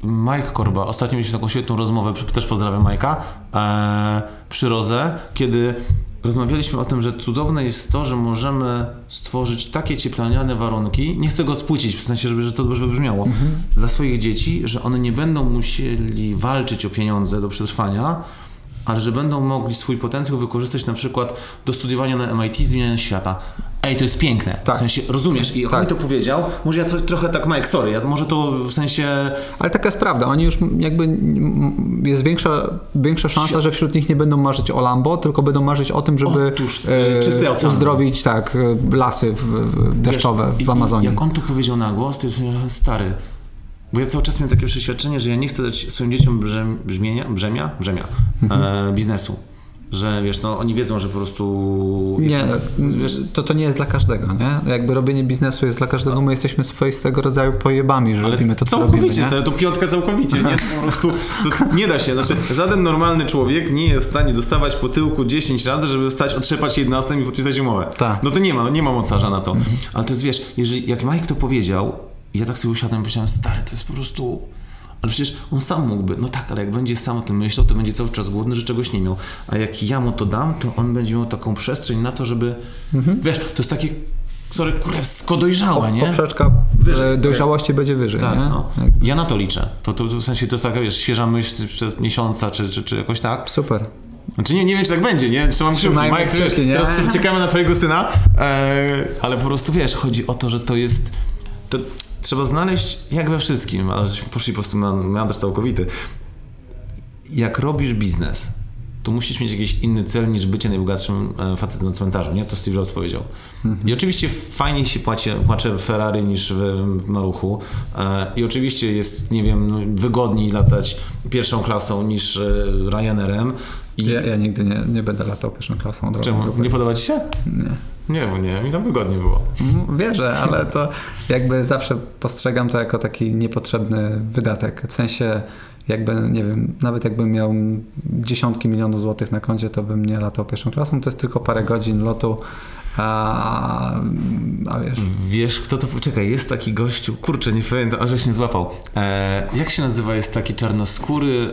B: Mike Korba. Ostatnio mieliśmy taką świetną rozmowę, też pozdrawiam Majka, e, przy Roze, kiedy rozmawialiśmy o tym, że cudowne jest to, że możemy stworzyć takie cieplarniane warunki, nie chcę go spłycić, w sensie, żeby że to dobrze wybrzmiało,
A: Mhm.
B: dla swoich dzieci, że one nie będą musieli walczyć o pieniądze do przetrwania, ale że będą mogli swój potencjał wykorzystać na przykład do studiowania na MIT, zmieniania świata. Ej, to jest piękne.
A: Tak.
B: W sensie, rozumiesz? I jak
A: Tak.
B: on mi to powiedział, może ja to, trochę tak, Mike, sorry, ja, może to w sensie...
A: Ale taka jest prawda. Oni już jakby jest większa, większa szansa, że wśród nich nie będą marzyć o Lambo, tylko będą marzyć o tym, żeby
B: Otóż, e, ocean.
A: uzdrowić tak, e, lasy w, w deszczowe
B: Wiesz,
A: w Amazonie.
B: I, jak on to powiedział na głos, to jest stary. Bo ja cały czas miałem takie przeświadczenie, że ja nie chcę dać swoim dzieciom brzem, brzmienia, brzemia, brzemia
A: Mhm.
B: e, biznesu. Że wiesz, no oni wiedzą, że po prostu...
A: Nie,
B: wiesz,
A: to, to nie jest dla każdego, nie? Jakby robienie biznesu jest dla każdego, my jesteśmy swoistego rodzaju pojebami, że robimy to, co
B: całkowicie,
A: robimy,
B: stary, to piątka całkowicie, nie? Po prostu to, nie da się. Znaczy, żaden normalny człowiek nie jest w stanie dostawać po tyłku 10 razy, żeby stać, otrzepać 11 i podpisać umowę.
A: Tak.
B: No to nie ma, no nie ma mocarza na to. Ale to jest, wiesz, jeżeli, jak Mike to powiedział, ja tak sobie usiadłem i powiedziałem, stary, to jest po prostu... Ale przecież on sam mógłby, no tak, ale jak będzie sam o tym myślał, to będzie cały czas głodny, że czegoś nie miał. A jak ja mu to dam, to on będzie miał taką przestrzeń na to, żeby... Wiesz, to jest takie, sorry, kurewsko dojrzałe, nie?
A: Poprzeczka
B: Wyżej.
A: e, dojrzałości będzie wyżej,
B: Tak, no. Ja na to liczę. To, to, to w sensie to jest taka, wiesz, świeża myśl przez miesiąca, czy, czy, czy jakoś tak.
A: Super.
B: Znaczy nie, nie wiem, czy tak będzie, nie? Trzymam kciuki. Mike, ty wiesz, teraz czek- czekamy na twojego syna, e, ale po prostu, wiesz, chodzi o to, że to jest... To trzeba znaleźć, jak we wszystkim, ale żeśmy poszli po prostu na meandr całkowity. Jak robisz biznes, to musisz mieć jakiś inny cel niż bycie najbogatszym e, facetem na cmentarzu, nie? To Steve Jobs powiedział. I oczywiście fajniej się płaci, płacze w Ferrari niż w, maluchu. E, I oczywiście jest, nie wiem, no, wygodniej latać pierwszą klasą niż e, Ryanerem. I
A: Ja, ja nigdy nie, nie będę latał pierwszą klasą.
B: czemu? Nie podoba ci się?
A: Nie.
B: Nie, bo nie, mi tam wygodnie było.
A: Mm, Wierzę, ale to jakby zawsze postrzegam to jako taki niepotrzebny wydatek. W sensie jakby, nie wiem, nawet jakbym miał dziesiątki milionów złotych na koncie, to bym nie latał pierwszą klasą. To jest tylko parę godzin lotu. A, a wiesz.
B: Wiesz, kto to. Czekaj, jest taki gościu. Kurczę, nie pamiętam, a żeś nie złapał. E, jak się nazywa? Jest taki czarnoskóry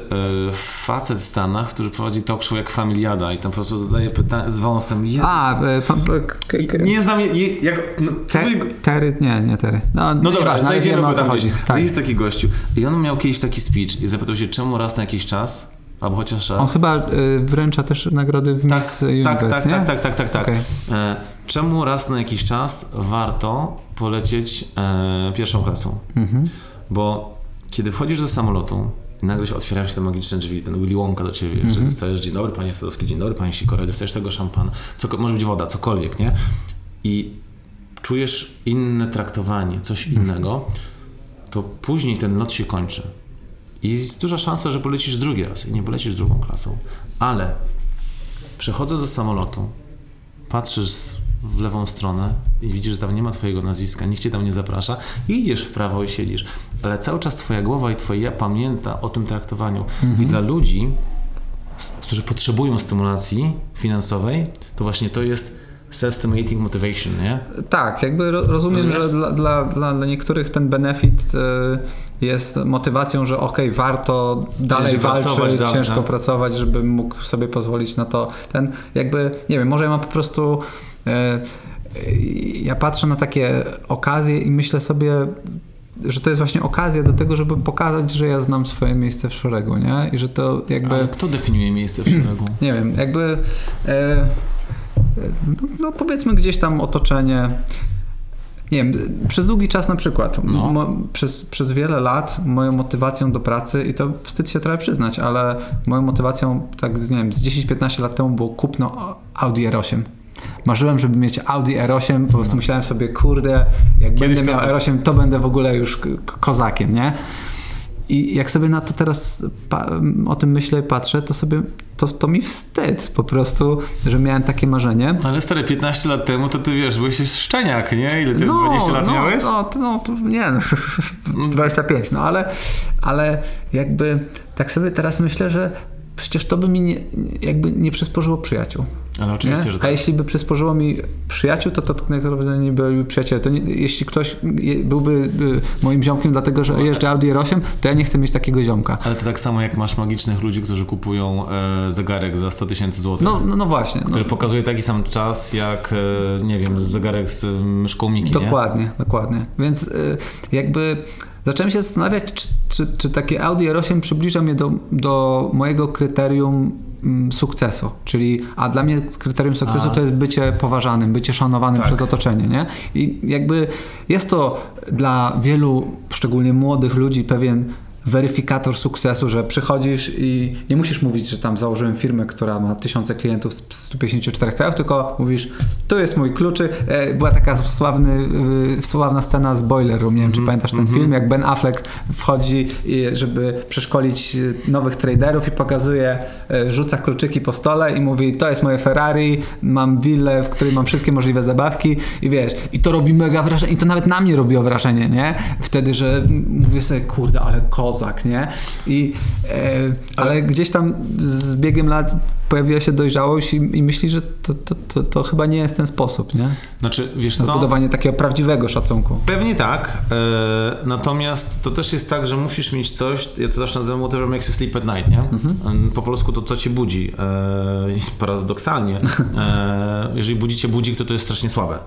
B: e, facet w Stanach, który prowadzi talk show jak Familiada i tam po prostu zadaje pytania z wąsem. Jezu,
A: A, e, pan, k-
B: nie znam je, jak. No, twój-
A: tery, nie, nie Tery. No,
B: no dobra, znajdziemy
A: wiemy,
B: go
A: o co
B: tam
A: chodzi. Tak.
B: Jest taki gościu. I on miał kiedyś taki speech i zapytał się, czemu raz na jakiś czas, albo chociaż raz.
A: On chyba y, wręcza też nagrody w Miss
B: tak,
A: Universe,
B: tak,
A: nie?
B: tak, tak, tak, tak, tak.
A: Okej.
B: Czemu raz na jakiś czas warto polecieć e, pierwszą klasą?
A: Mhm.
B: Bo kiedy wchodzisz do samolotu i nagle się otwierają się te magiczne drzwi, ten Willy Wonka do ciebie, że
A: Mhm.
B: dostajesz dzień dobry panie Sadowski, dzień dobry panie Sikora, dostajesz tego szampana, co, może być woda, cokolwiek, nie? I czujesz inne traktowanie, coś
A: Mhm.
B: innego, to później ten lot się kończy. I jest duża szansa, że polecisz drugi raz i nie polecisz drugą klasą. Ale przechodząc do samolotu, patrzysz w lewą stronę i widzisz, że tam nie ma twojego nazwiska, nikt cię tam nie zaprasza i idziesz w prawo i siedzisz. Ale cały czas twoja głowa i twoje ja pamięta o tym traktowaniu. I dla ludzi, którzy potrzebują stymulacji finansowej, to właśnie to jest self-stimulating motivation, nie?
A: Tak, jakby ro, rozumiem,
B: Rozumiesz?
A: że dla, dla, dla, niektórych ten benefit y, jest motywacją, że okej, warto dalej
B: Ciężej
A: walczyć,
B: pracować,
A: ciężko
B: tak.
A: pracować, żeby mógł sobie pozwolić na to. Ten jakby, nie wiem, może ja mam po prostu ja patrzę na takie okazje i myślę sobie, że to jest właśnie okazja do tego, żeby pokazać, że ja znam swoje miejsce w szeregu, nie? I że to jakby...
B: Ale kto definiuje miejsce w szeregu?
A: nie wiem, jakby e, e, no, no powiedzmy gdzieś tam otoczenie. Nie wiem, przez długi czas na przykład,
B: No.
A: mo, przez, przez wiele lat moją motywacją do pracy, i to wstyd się trochę przyznać, ale moją motywacją tak z, nie wiem, z 10-15 lat temu było kupno Audi R8. Marzyłem, żeby mieć Audi R8, po prostu myślałem sobie, kurde, jak
B: Kiedyś
A: będę
B: to-
A: miał R8, to będę w ogóle już kozakiem, nie? I jak sobie na to teraz pa- o tym myślę i patrzę, to sobie to, to mi wstyd po prostu, że miałem takie marzenie.
B: Ale stary, 15 lat temu to ty wiesz, byłeś szczeniak, nie? Ile ty 20 lat
A: no,
B: miałeś?
A: No, to, no to nie, no, 25, no ale, ale jakby tak sobie teraz myślę, że przecież to by mi nie, jakby nie przysporzyło przyjaciół.
B: Ale oczywiście,
A: Nie?
B: że
A: A
B: tak.
A: jeśli by przysporzyło mi przyjaciół, to to tak naprawdę nie byli przyjaciele. To nie, jeśli ktoś byłby y, moim ziomkiem dlatego, że jeżdżę Audi R8, to ja nie chcę mieć takiego ziomka.
B: Ale to tak samo jak masz magicznych ludzi, którzy kupują e, zegarek za 100 tysięcy złotych.
A: No, no, no właśnie. No,
B: Który pokazuje taki sam czas jak, e, nie wiem, zegarek z myszką Miki, nie?
A: Dokładnie, dokładnie. Więc y, jakby zacząłem się zastanawiać, czy, czy, czy takie Audi R8 przybliża mnie do, do mojego kryterium sukcesu. Czyli, a dla mnie kryterium sukcesu
B: A.
A: to jest bycie poważanym, bycie szanowanym
B: Tak.
A: przez otoczenie, nie? I jakby jest to dla wielu, szczególnie młodych ludzi, pewien weryfikator sukcesu, że przychodzisz i nie musisz mówić, że tam założyłem firmę, która ma tysiące klientów z 154 krajów, tylko mówisz, tu jest mój kluczy. E, Była taka sławny, y, sławna scena z Boiler Room, nie wiem, czy pamiętasz ten film, jak Ben Affleck wchodzi, żeby przeszkolić y, nowych traderów i pokazuje, rzuca kluczyki po stole i mówi, to jest moje Ferrari, mam willę, w której mam wszystkie możliwe zabawki i wiesz, i to robi mega wrażenie, i to nawet na mnie robiło wrażenie, nie? Wtedy, że mówię sobie, kurde, ale kozak, nie? I, e, ale gdzieś tam z biegiem lat pojawiła się dojrzałość i, i myśli, że to, to, to, to chyba nie jest ten sposób, nie?
B: Znaczy, wiesz co?
A: zbudowanie takiego prawdziwego szacunku.
B: Pewnie tak, e, natomiast to też jest tak, że musisz mieć coś, ja to zawsze nazywam whatever makes you sleep at night, nie?
A: Mhm.
B: Po polsku to co cię budzi. E, paradoksalnie, e, jeżeli budzicie budzik, to to jest strasznie słabe.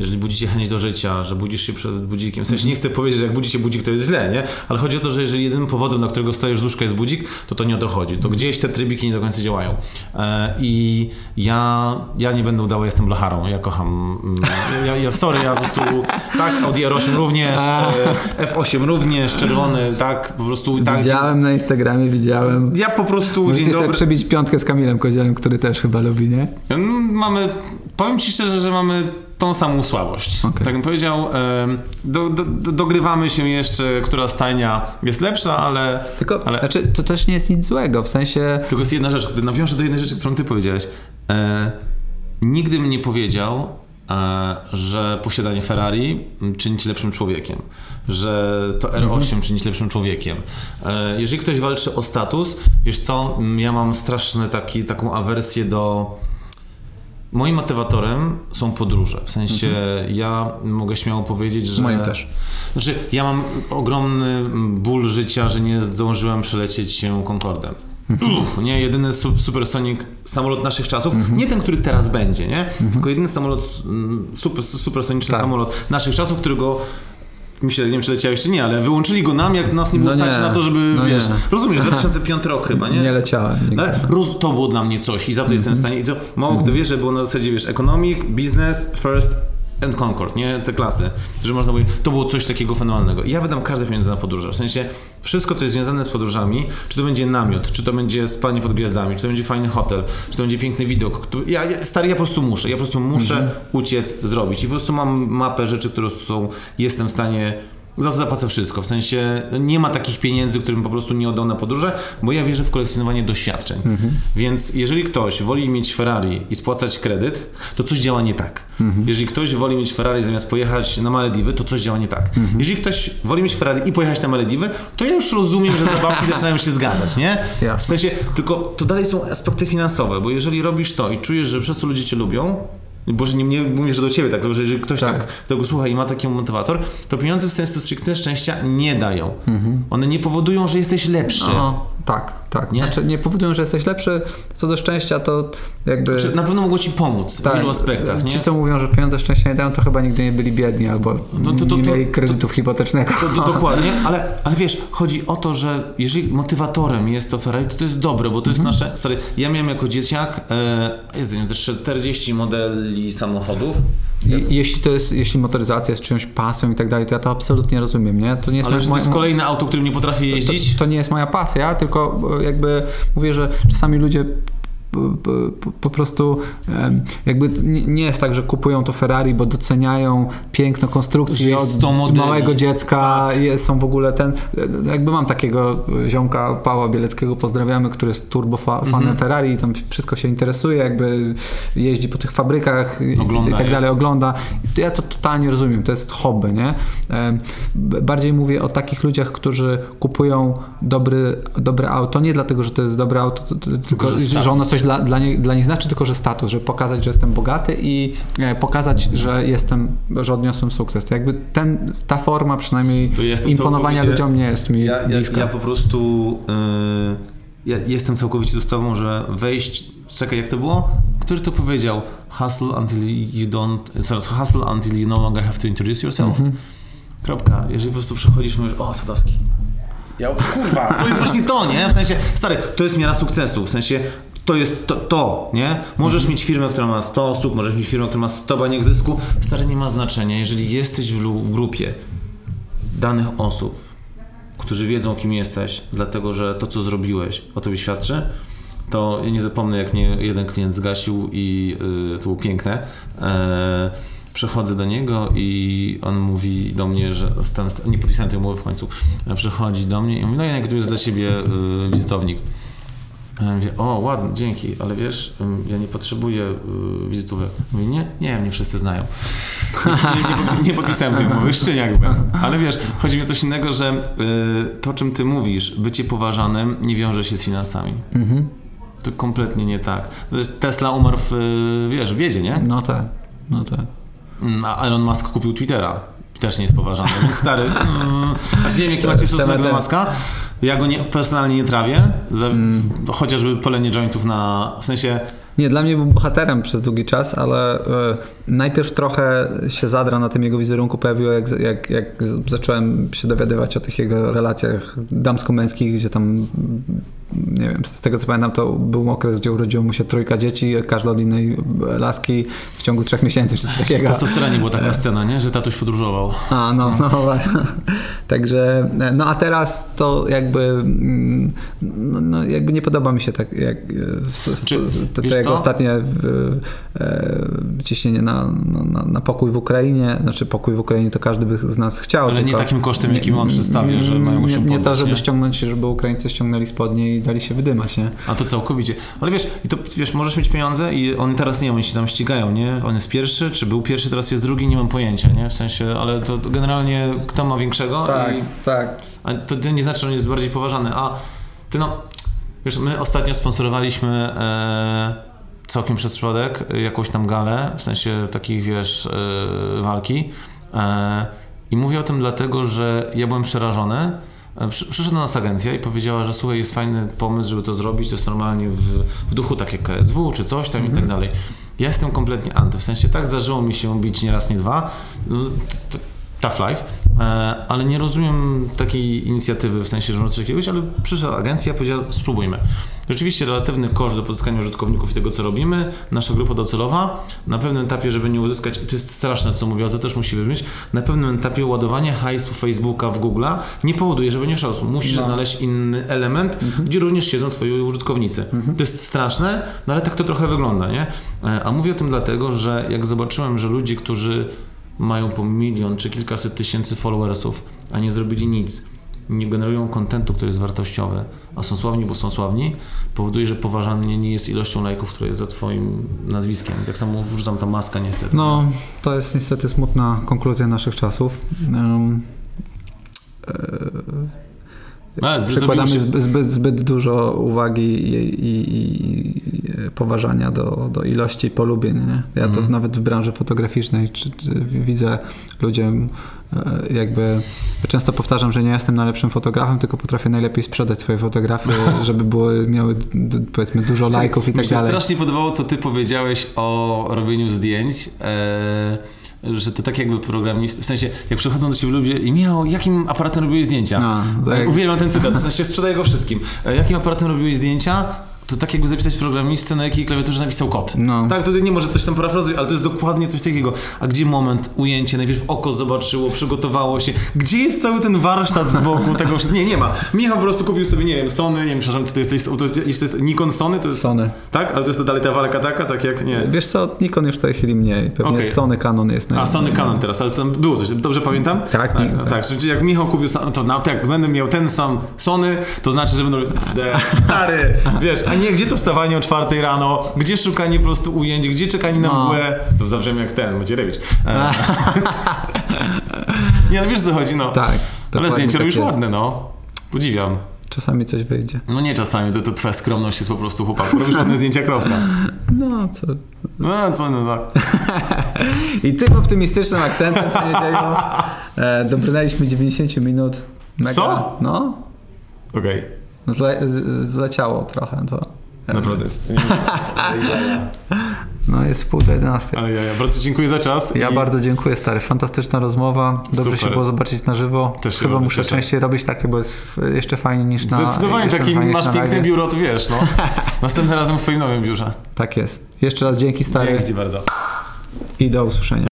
B: Jeżeli budzicie chęć do życia, że budzisz się przed budzikiem. W sensie nie chcę powiedzieć, że jak budzicie budzik, to jest źle, nie? Ale chodzi o to, że jeżeli jedynym powodem, dla którego stajesz z łóżka jest budzik, to to nie o to gdzieś te trybiki nie do końca działają. E, I ja, ja nie będę udawał, jestem blacharą. Ja kocham. mm, Ja, ja sorry, ja po prostu tak, Audi R8 również, e, F8 również, czerwony, tak, po prostu tak.
A: Widziałem na Instagramie, widziałem.
B: Ja po prostu
A: Możecie
B: dzień
A: sobie
B: dobry.
A: przebić piątkę z Kamilem Koziołem, który też chyba lubi, nie?
B: Mm, Mamy, powiem ci szczerze, że mamy tą samą słabość.
A: Okej.
B: Tak bym powiedział, do, do, do, dogrywamy się jeszcze, która stajnia jest lepsza, ale,
A: Tylko,
B: ale
A: znaczy, to też nie jest nic złego, w sensie...
B: tylko jest jedna rzecz, gdy nawiążę do jednej rzeczy, którą ty powiedziałeś. E, nigdy bym nie powiedział, e, że posiadanie Ferrari czyni cię lepszym człowiekiem, że to R8 czyni cię lepszym człowiekiem. E, jeżeli ktoś walczy o status, wiesz co, ja mam straszny taki, taką awersję do moim motywatorem są podróże. W sensie mhm. ja mogę śmiało powiedzieć, że...
A: Moim też.
B: Znaczy ja mam ogromny ból życia, że nie zdążyłem przelecieć się Concordem. Mhm. Uff, nie, jedyny supersonik samolot naszych czasów, mhm. nie ten, który teraz będzie, nie? Tylko jedyny samolot, mm, super, supersoniczny tak. samolot naszych czasów, którego myślę, nie wiem czy leciałeś czy nie, ale wyłączyli go nam, jak nas nie było no stać na to, żeby, no wiesz, nie. rozumiesz, 2005 rok chyba, nie?
A: Nie leciałem.
B: Ale roz, to było dla mnie coś i za to jestem w stanie, i co, mało kto wie, że było na zasadzie, wiesz, economic, business, first, and Concord, nie? Te klasy, że można powiedzieć, to było coś takiego fenomenalnego. I ja wydam każde pieniądze na podróże. W sensie wszystko, co jest związane z podróżami, czy to będzie namiot, czy to będzie spanie pod gwiazdami, czy to będzie fajny hotel, czy to będzie piękny widok. Ja, stary, ja po prostu muszę. Ja po prostu muszę mhm. uciec, zrobić. I po prostu mam mapę rzeczy, które są, jestem w stanie za to zapłacę wszystko. W sensie nie ma takich pieniędzy, którym po prostu nie oddał na podróże, bo ja wierzę w kolekcjonowanie doświadczeń. Mhm. Więc jeżeli ktoś woli mieć Ferrari i spłacać kredyt, to coś działa nie tak. Mhm. Jeżeli ktoś woli mieć Ferrari zamiast pojechać na Malediwy, to coś działa nie tak. Mhm. Jeżeli ktoś woli mieć Ferrari i pojechać na Malediwy, to ja już rozumiem, że zabawki zaczynają się zgadzać, nie? Jasne. W sensie, tylko to dalej są aspekty finansowe, bo jeżeli robisz to i czujesz, że przez to ludzie cię lubią, Boże, nie, nie mówię, że do ciebie tak, że jeżeli ktoś tak. tak tego słucha i ma taki motywator, to pieniądze w sensu stricte szczęścia nie dają. Mhm. One nie powodują, że jesteś lepszy. No,
A: tak, tak. Nie? Znaczy, nie powodują, że jesteś lepszy. Co do szczęścia, to jakby...
B: Czy na pewno mogło ci pomóc tak. w wielu aspektach, nie?
A: Ci, co mówią, że pieniądze szczęścia nie dają, to chyba nigdy nie byli biedni albo no, to, to, nie mieli kredytów hipotecznego.
B: dokładnie, ale, ale wiesz, chodzi o to, że jeżeli motywatorem jest to Ferrari, to to jest dobre, bo to jest mhm. nasze... Stary, ja miałem jako dzieciak, e, jest, wiem, 40 modeli samochodów
A: jeśli to jest, jeśli motoryzacja jest czyjąś pasją i tak dalej, to ja to absolutnie rozumiem, nie?
B: To nie jest Ale moja, to jest kolejne auto, którym nie potrafię jeździć?
A: To, to, to, nie jest moja pasja, tylko jakby mówię, że czasami ludzie po, prostu jakby nie jest tak, że kupują to Ferrari, bo doceniają piękno konstrukcji od małego dziecka, tak. są w ogóle ten, jakby mam takiego ziomka Pała Bieleckiego, pozdrawiamy, który jest turbo fanem mhm. Ferrari i tam wszystko się interesuje, jakby jeździ po tych fabrykach ogląda i tak dalej, jest. ogląda. Ja to totalnie rozumiem, to jest hobby, nie? Bardziej mówię o takich ludziach, którzy kupują dobry, dobre auto, nie dlatego, że to jest dobre auto, tylko, że, że ono coś coś dla, dla, nie, dla nich znaczy, tylko że status, żeby pokazać, że jestem bogaty i e, pokazać, że jestem, że odniosłem sukces. Jakby ten, ta forma przynajmniej imponowania ludziom nie jest mi
B: ja, ja, ja po prostu yy, ja jestem całkowicie z tobą, że wejść, czekaj jak to było? Który to powiedział? Hustle until you don't, sorry, hustle until you no longer have to introduce yourself. Mm -hmm. Kropka. Jeżeli po prostu przechodzisz mówisz, o Sadowski, ja, kurwa, to jest właśnie to, nie? W sensie, stary, to jest miara sukcesu. W sensie, to jest to, to nie? Możesz mhm. mieć firmę, która ma 100 osób, możesz mieć firmę, która ma 100 baniek zysku. Stary, nie ma znaczenia. Jeżeli jesteś w, grupie danych osób, którzy wiedzą, kim jesteś, dlatego że to, co zrobiłeś, o tobie świadczy, to ja nie zapomnę, jak mnie jeden klient zgasił i yy, to było piękne. E, przechodzę do niego i on mówi do mnie, że nie podpisałem tej umowy w końcu. Przechodzi do mnie i mówi, no jak tu jest dla ciebie yy, wizytownik. Ja mówię, o ładnie, dzięki, ale wiesz, ja nie potrzebuję y, wizytówek. Mówię, nie, nie, mnie wszyscy znają. Nie, nie, nie podpisałem tej umowy, szczeniak byłem. Ale wiesz, chodzi mi o coś innego, że y, to, czym ty mówisz, bycie poważanym nie wiąże się z finansami. Mhm. To kompletnie nie tak. Tesla umarł w, wiesz, w wiedzie, nie?
A: No tak, no tak.
B: Mm, a Elon Musk kupił Twittera. Też nie jest poważany, stary. Mm, a nie wiem, jaki macie stosunek do Muska. Ja go nie, personalnie nie trawię, za, mm. chociażby palenie jointów na, w sensie...
A: Nie, dla mnie był bohaterem przez długi czas, ale y, najpierw trochę się zadra na tym jego wizerunku pojawiło, jak, jak, jak zacząłem się dowiadywać o tych jego relacjach damsko-męskich, gdzie tam nie wiem, z tego co pamiętam, to był okres, gdzie urodziło mu się trójka dzieci, każda od innej laski w ciągu trzech miesięcy, czy coś takiego. W
B: testosteronie była taka scena, nie? Że tatuś podróżował.
A: A, no, no, no. Także, no a teraz to jakby, no, no jakby nie podoba mi się tak, jak czy, to, to jego ostatnie e, ciśnienie na, na, na, pokój w Ukrainie, znaczy pokój w Ukrainie to każdy by z nas chciał.
B: Ale nie takim kosztem, jakim on przedstawia, że mają się
A: Nie, nie to, żeby ściągnąć, żeby Ukraińcy ściągnęli spodnie i dali się wydymać, nie?
B: A to całkowicie. Ale wiesz, i to wiesz, możesz mieć pieniądze i oni teraz nie wiem, oni się tam ścigają, nie? On jest pierwszy, czy był pierwszy, teraz jest drugi, nie mam pojęcia, nie? W sensie, ale to, to generalnie kto ma większego?
A: Tak, i, tak.
B: A to nie znaczy, że on jest bardziej poważany. A ty no, wiesz, my ostatnio sponsorowaliśmy e, całkiem przez przypadek jakąś tam galę, w sensie takich, wiesz, yy, walki. E, I mówię o tym dlatego, że ja byłem przerażony. E, Przy, przyszedł do nas agencja i powiedziała, że słuchaj, jest fajny pomysł, żeby to zrobić, to jest normalnie w, w duchu takie KSW czy coś tam i tak dalej. Ja jestem kompletnie anty, w sensie tak zdarzyło mi się bić nie raz, nie dwa. No, tough life, e, ale nie rozumiem takiej inicjatywy w sensie, że może jakiegoś, ale przyszła agencja powiedziała, spróbujmy. Rzeczywiście relatywny koszt do pozyskania użytkowników i tego, co robimy, nasza grupa docelowa, na pewnym etapie, żeby nie uzyskać, i to jest straszne, co mówię, ale to też musi wybrzmieć, na pewnym etapie ładowanie hajsu Facebooka w Google'a nie powoduje, żeby nie szło. Musisz
A: No.
B: znaleźć inny element, gdzie również siedzą twoi użytkownicy. To jest straszne, no ale tak to trochę wygląda, nie? E, A mówię o tym dlatego, że jak zobaczyłem, że ludzie, którzy mają po milion czy kilkaset tysięcy followersów, a nie zrobili nic, nie generują kontentu, który jest wartościowy, a są sławni, bo są sławni, powoduje, że poważanie nie jest ilością lajków, które jest za twoim nazwiskiem. I tak samo wrzucam ta maska niestety.
A: No, to jest niestety smutna konkluzja naszych czasów. Um,
B: Ale
A: przykładamy
B: się-
A: zbyt, zbyt, zbyt dużo uwagi i, i, i poważania do, do ilości polubień. Nie? Ja to
B: Mhm.
A: nawet w branży fotograficznej czy, czy widzę ludziom e, jakby często powtarzam, że nie jestem najlepszym fotografem, tylko potrafię najlepiej sprzedać swoje fotografie, żeby były, miały powiedzmy dużo lajków i
B: Mi
A: tak
B: się
A: dalej.
B: strasznie podobało, co ty powiedziałeś o robieniu zdjęć. E, że to tak jakby programisty, w sensie jak przychodzą do ciebie ludzie i Michał, jakim aparatem robiłeś zdjęcia?
A: No, to jak-
B: Uwielbiam ten cytat, w sensie sprzedaję go wszystkim. E, jakim aparatem robiłeś zdjęcia? To tak jakby zapisać programistę, na jakiej klawiaturze napisał kod.
A: No.
B: Tak, tutaj nie może coś tam parafrazuję, ale to jest dokładnie coś takiego. A gdzie moment, ujęcie, najpierw oko zobaczyło, przygotowało się. Gdzie jest cały ten warsztat z boku tego? Nie, nie ma. Michał po prostu kupił sobie, nie wiem, Sony, nie wiem, przepraszam, czy to jest, to jest, to jest Nikon Sony, to jest...
A: Sony.
B: Tak? Ale to jest to dalej ta walka taka, tak jak, nie.
A: Wiesz co, Nikon już w tej chwili mniej. Pewnie
B: Okej.
A: Sony Canon jest
B: A, Sony Canon teraz, ale tam było coś, dobrze pamiętam?
A: Tak,
B: tak.
A: tak.
B: tak, tak. Czyli jak Michał kupił, to na, jak będę miał ten sam Sony, to znaczy, że będę stary, wiesz, a nie, gdzie to wstawanie o czwartej rano, gdzie szukanie po prostu ujęć, gdzie czekanie na
A: No.
B: mgłę, to zabrzmiemy jak ten, Macierewicz. E. nie, ale wiesz co chodzi, no.
A: Tak.
B: ale zdjęcia
A: tak
B: robisz
A: jest.
B: ładne, no. Podziwiam.
A: Czasami coś wyjdzie.
B: No nie czasami, to, to twoja skromność jest po prostu chłopaku. Robisz ładne zdjęcia, kropka.
A: No co.
B: No co, no tak.
A: I tym optymistycznym akcentem, panie Dziejo, e, dobrnęliśmy 90 minut. Mega,
B: Co?
A: No.
B: Okej.
A: Zle, zleciało trochę to.
B: Naprawdę jest.
A: No jest pół do 11.
B: Ale ja, ja bardzo dziękuję za czas.
A: Ja
B: i-
A: bardzo dziękuję, stary. Fantastyczna rozmowa. Dobrze
B: Super.
A: się było zobaczyć na żywo.
B: Też
A: Chyba muszę
B: cieszę.
A: częściej robić takie, bo jest jeszcze fajniej niż na
B: Zdecydowanie, taki masz piękne
A: live.
B: biuro, to wiesz, no. Następnym razem w twoim nowym biurze.
A: Tak jest. Jeszcze raz dzięki, stary.
B: Dzięki ci bardzo.
A: I do usłyszenia.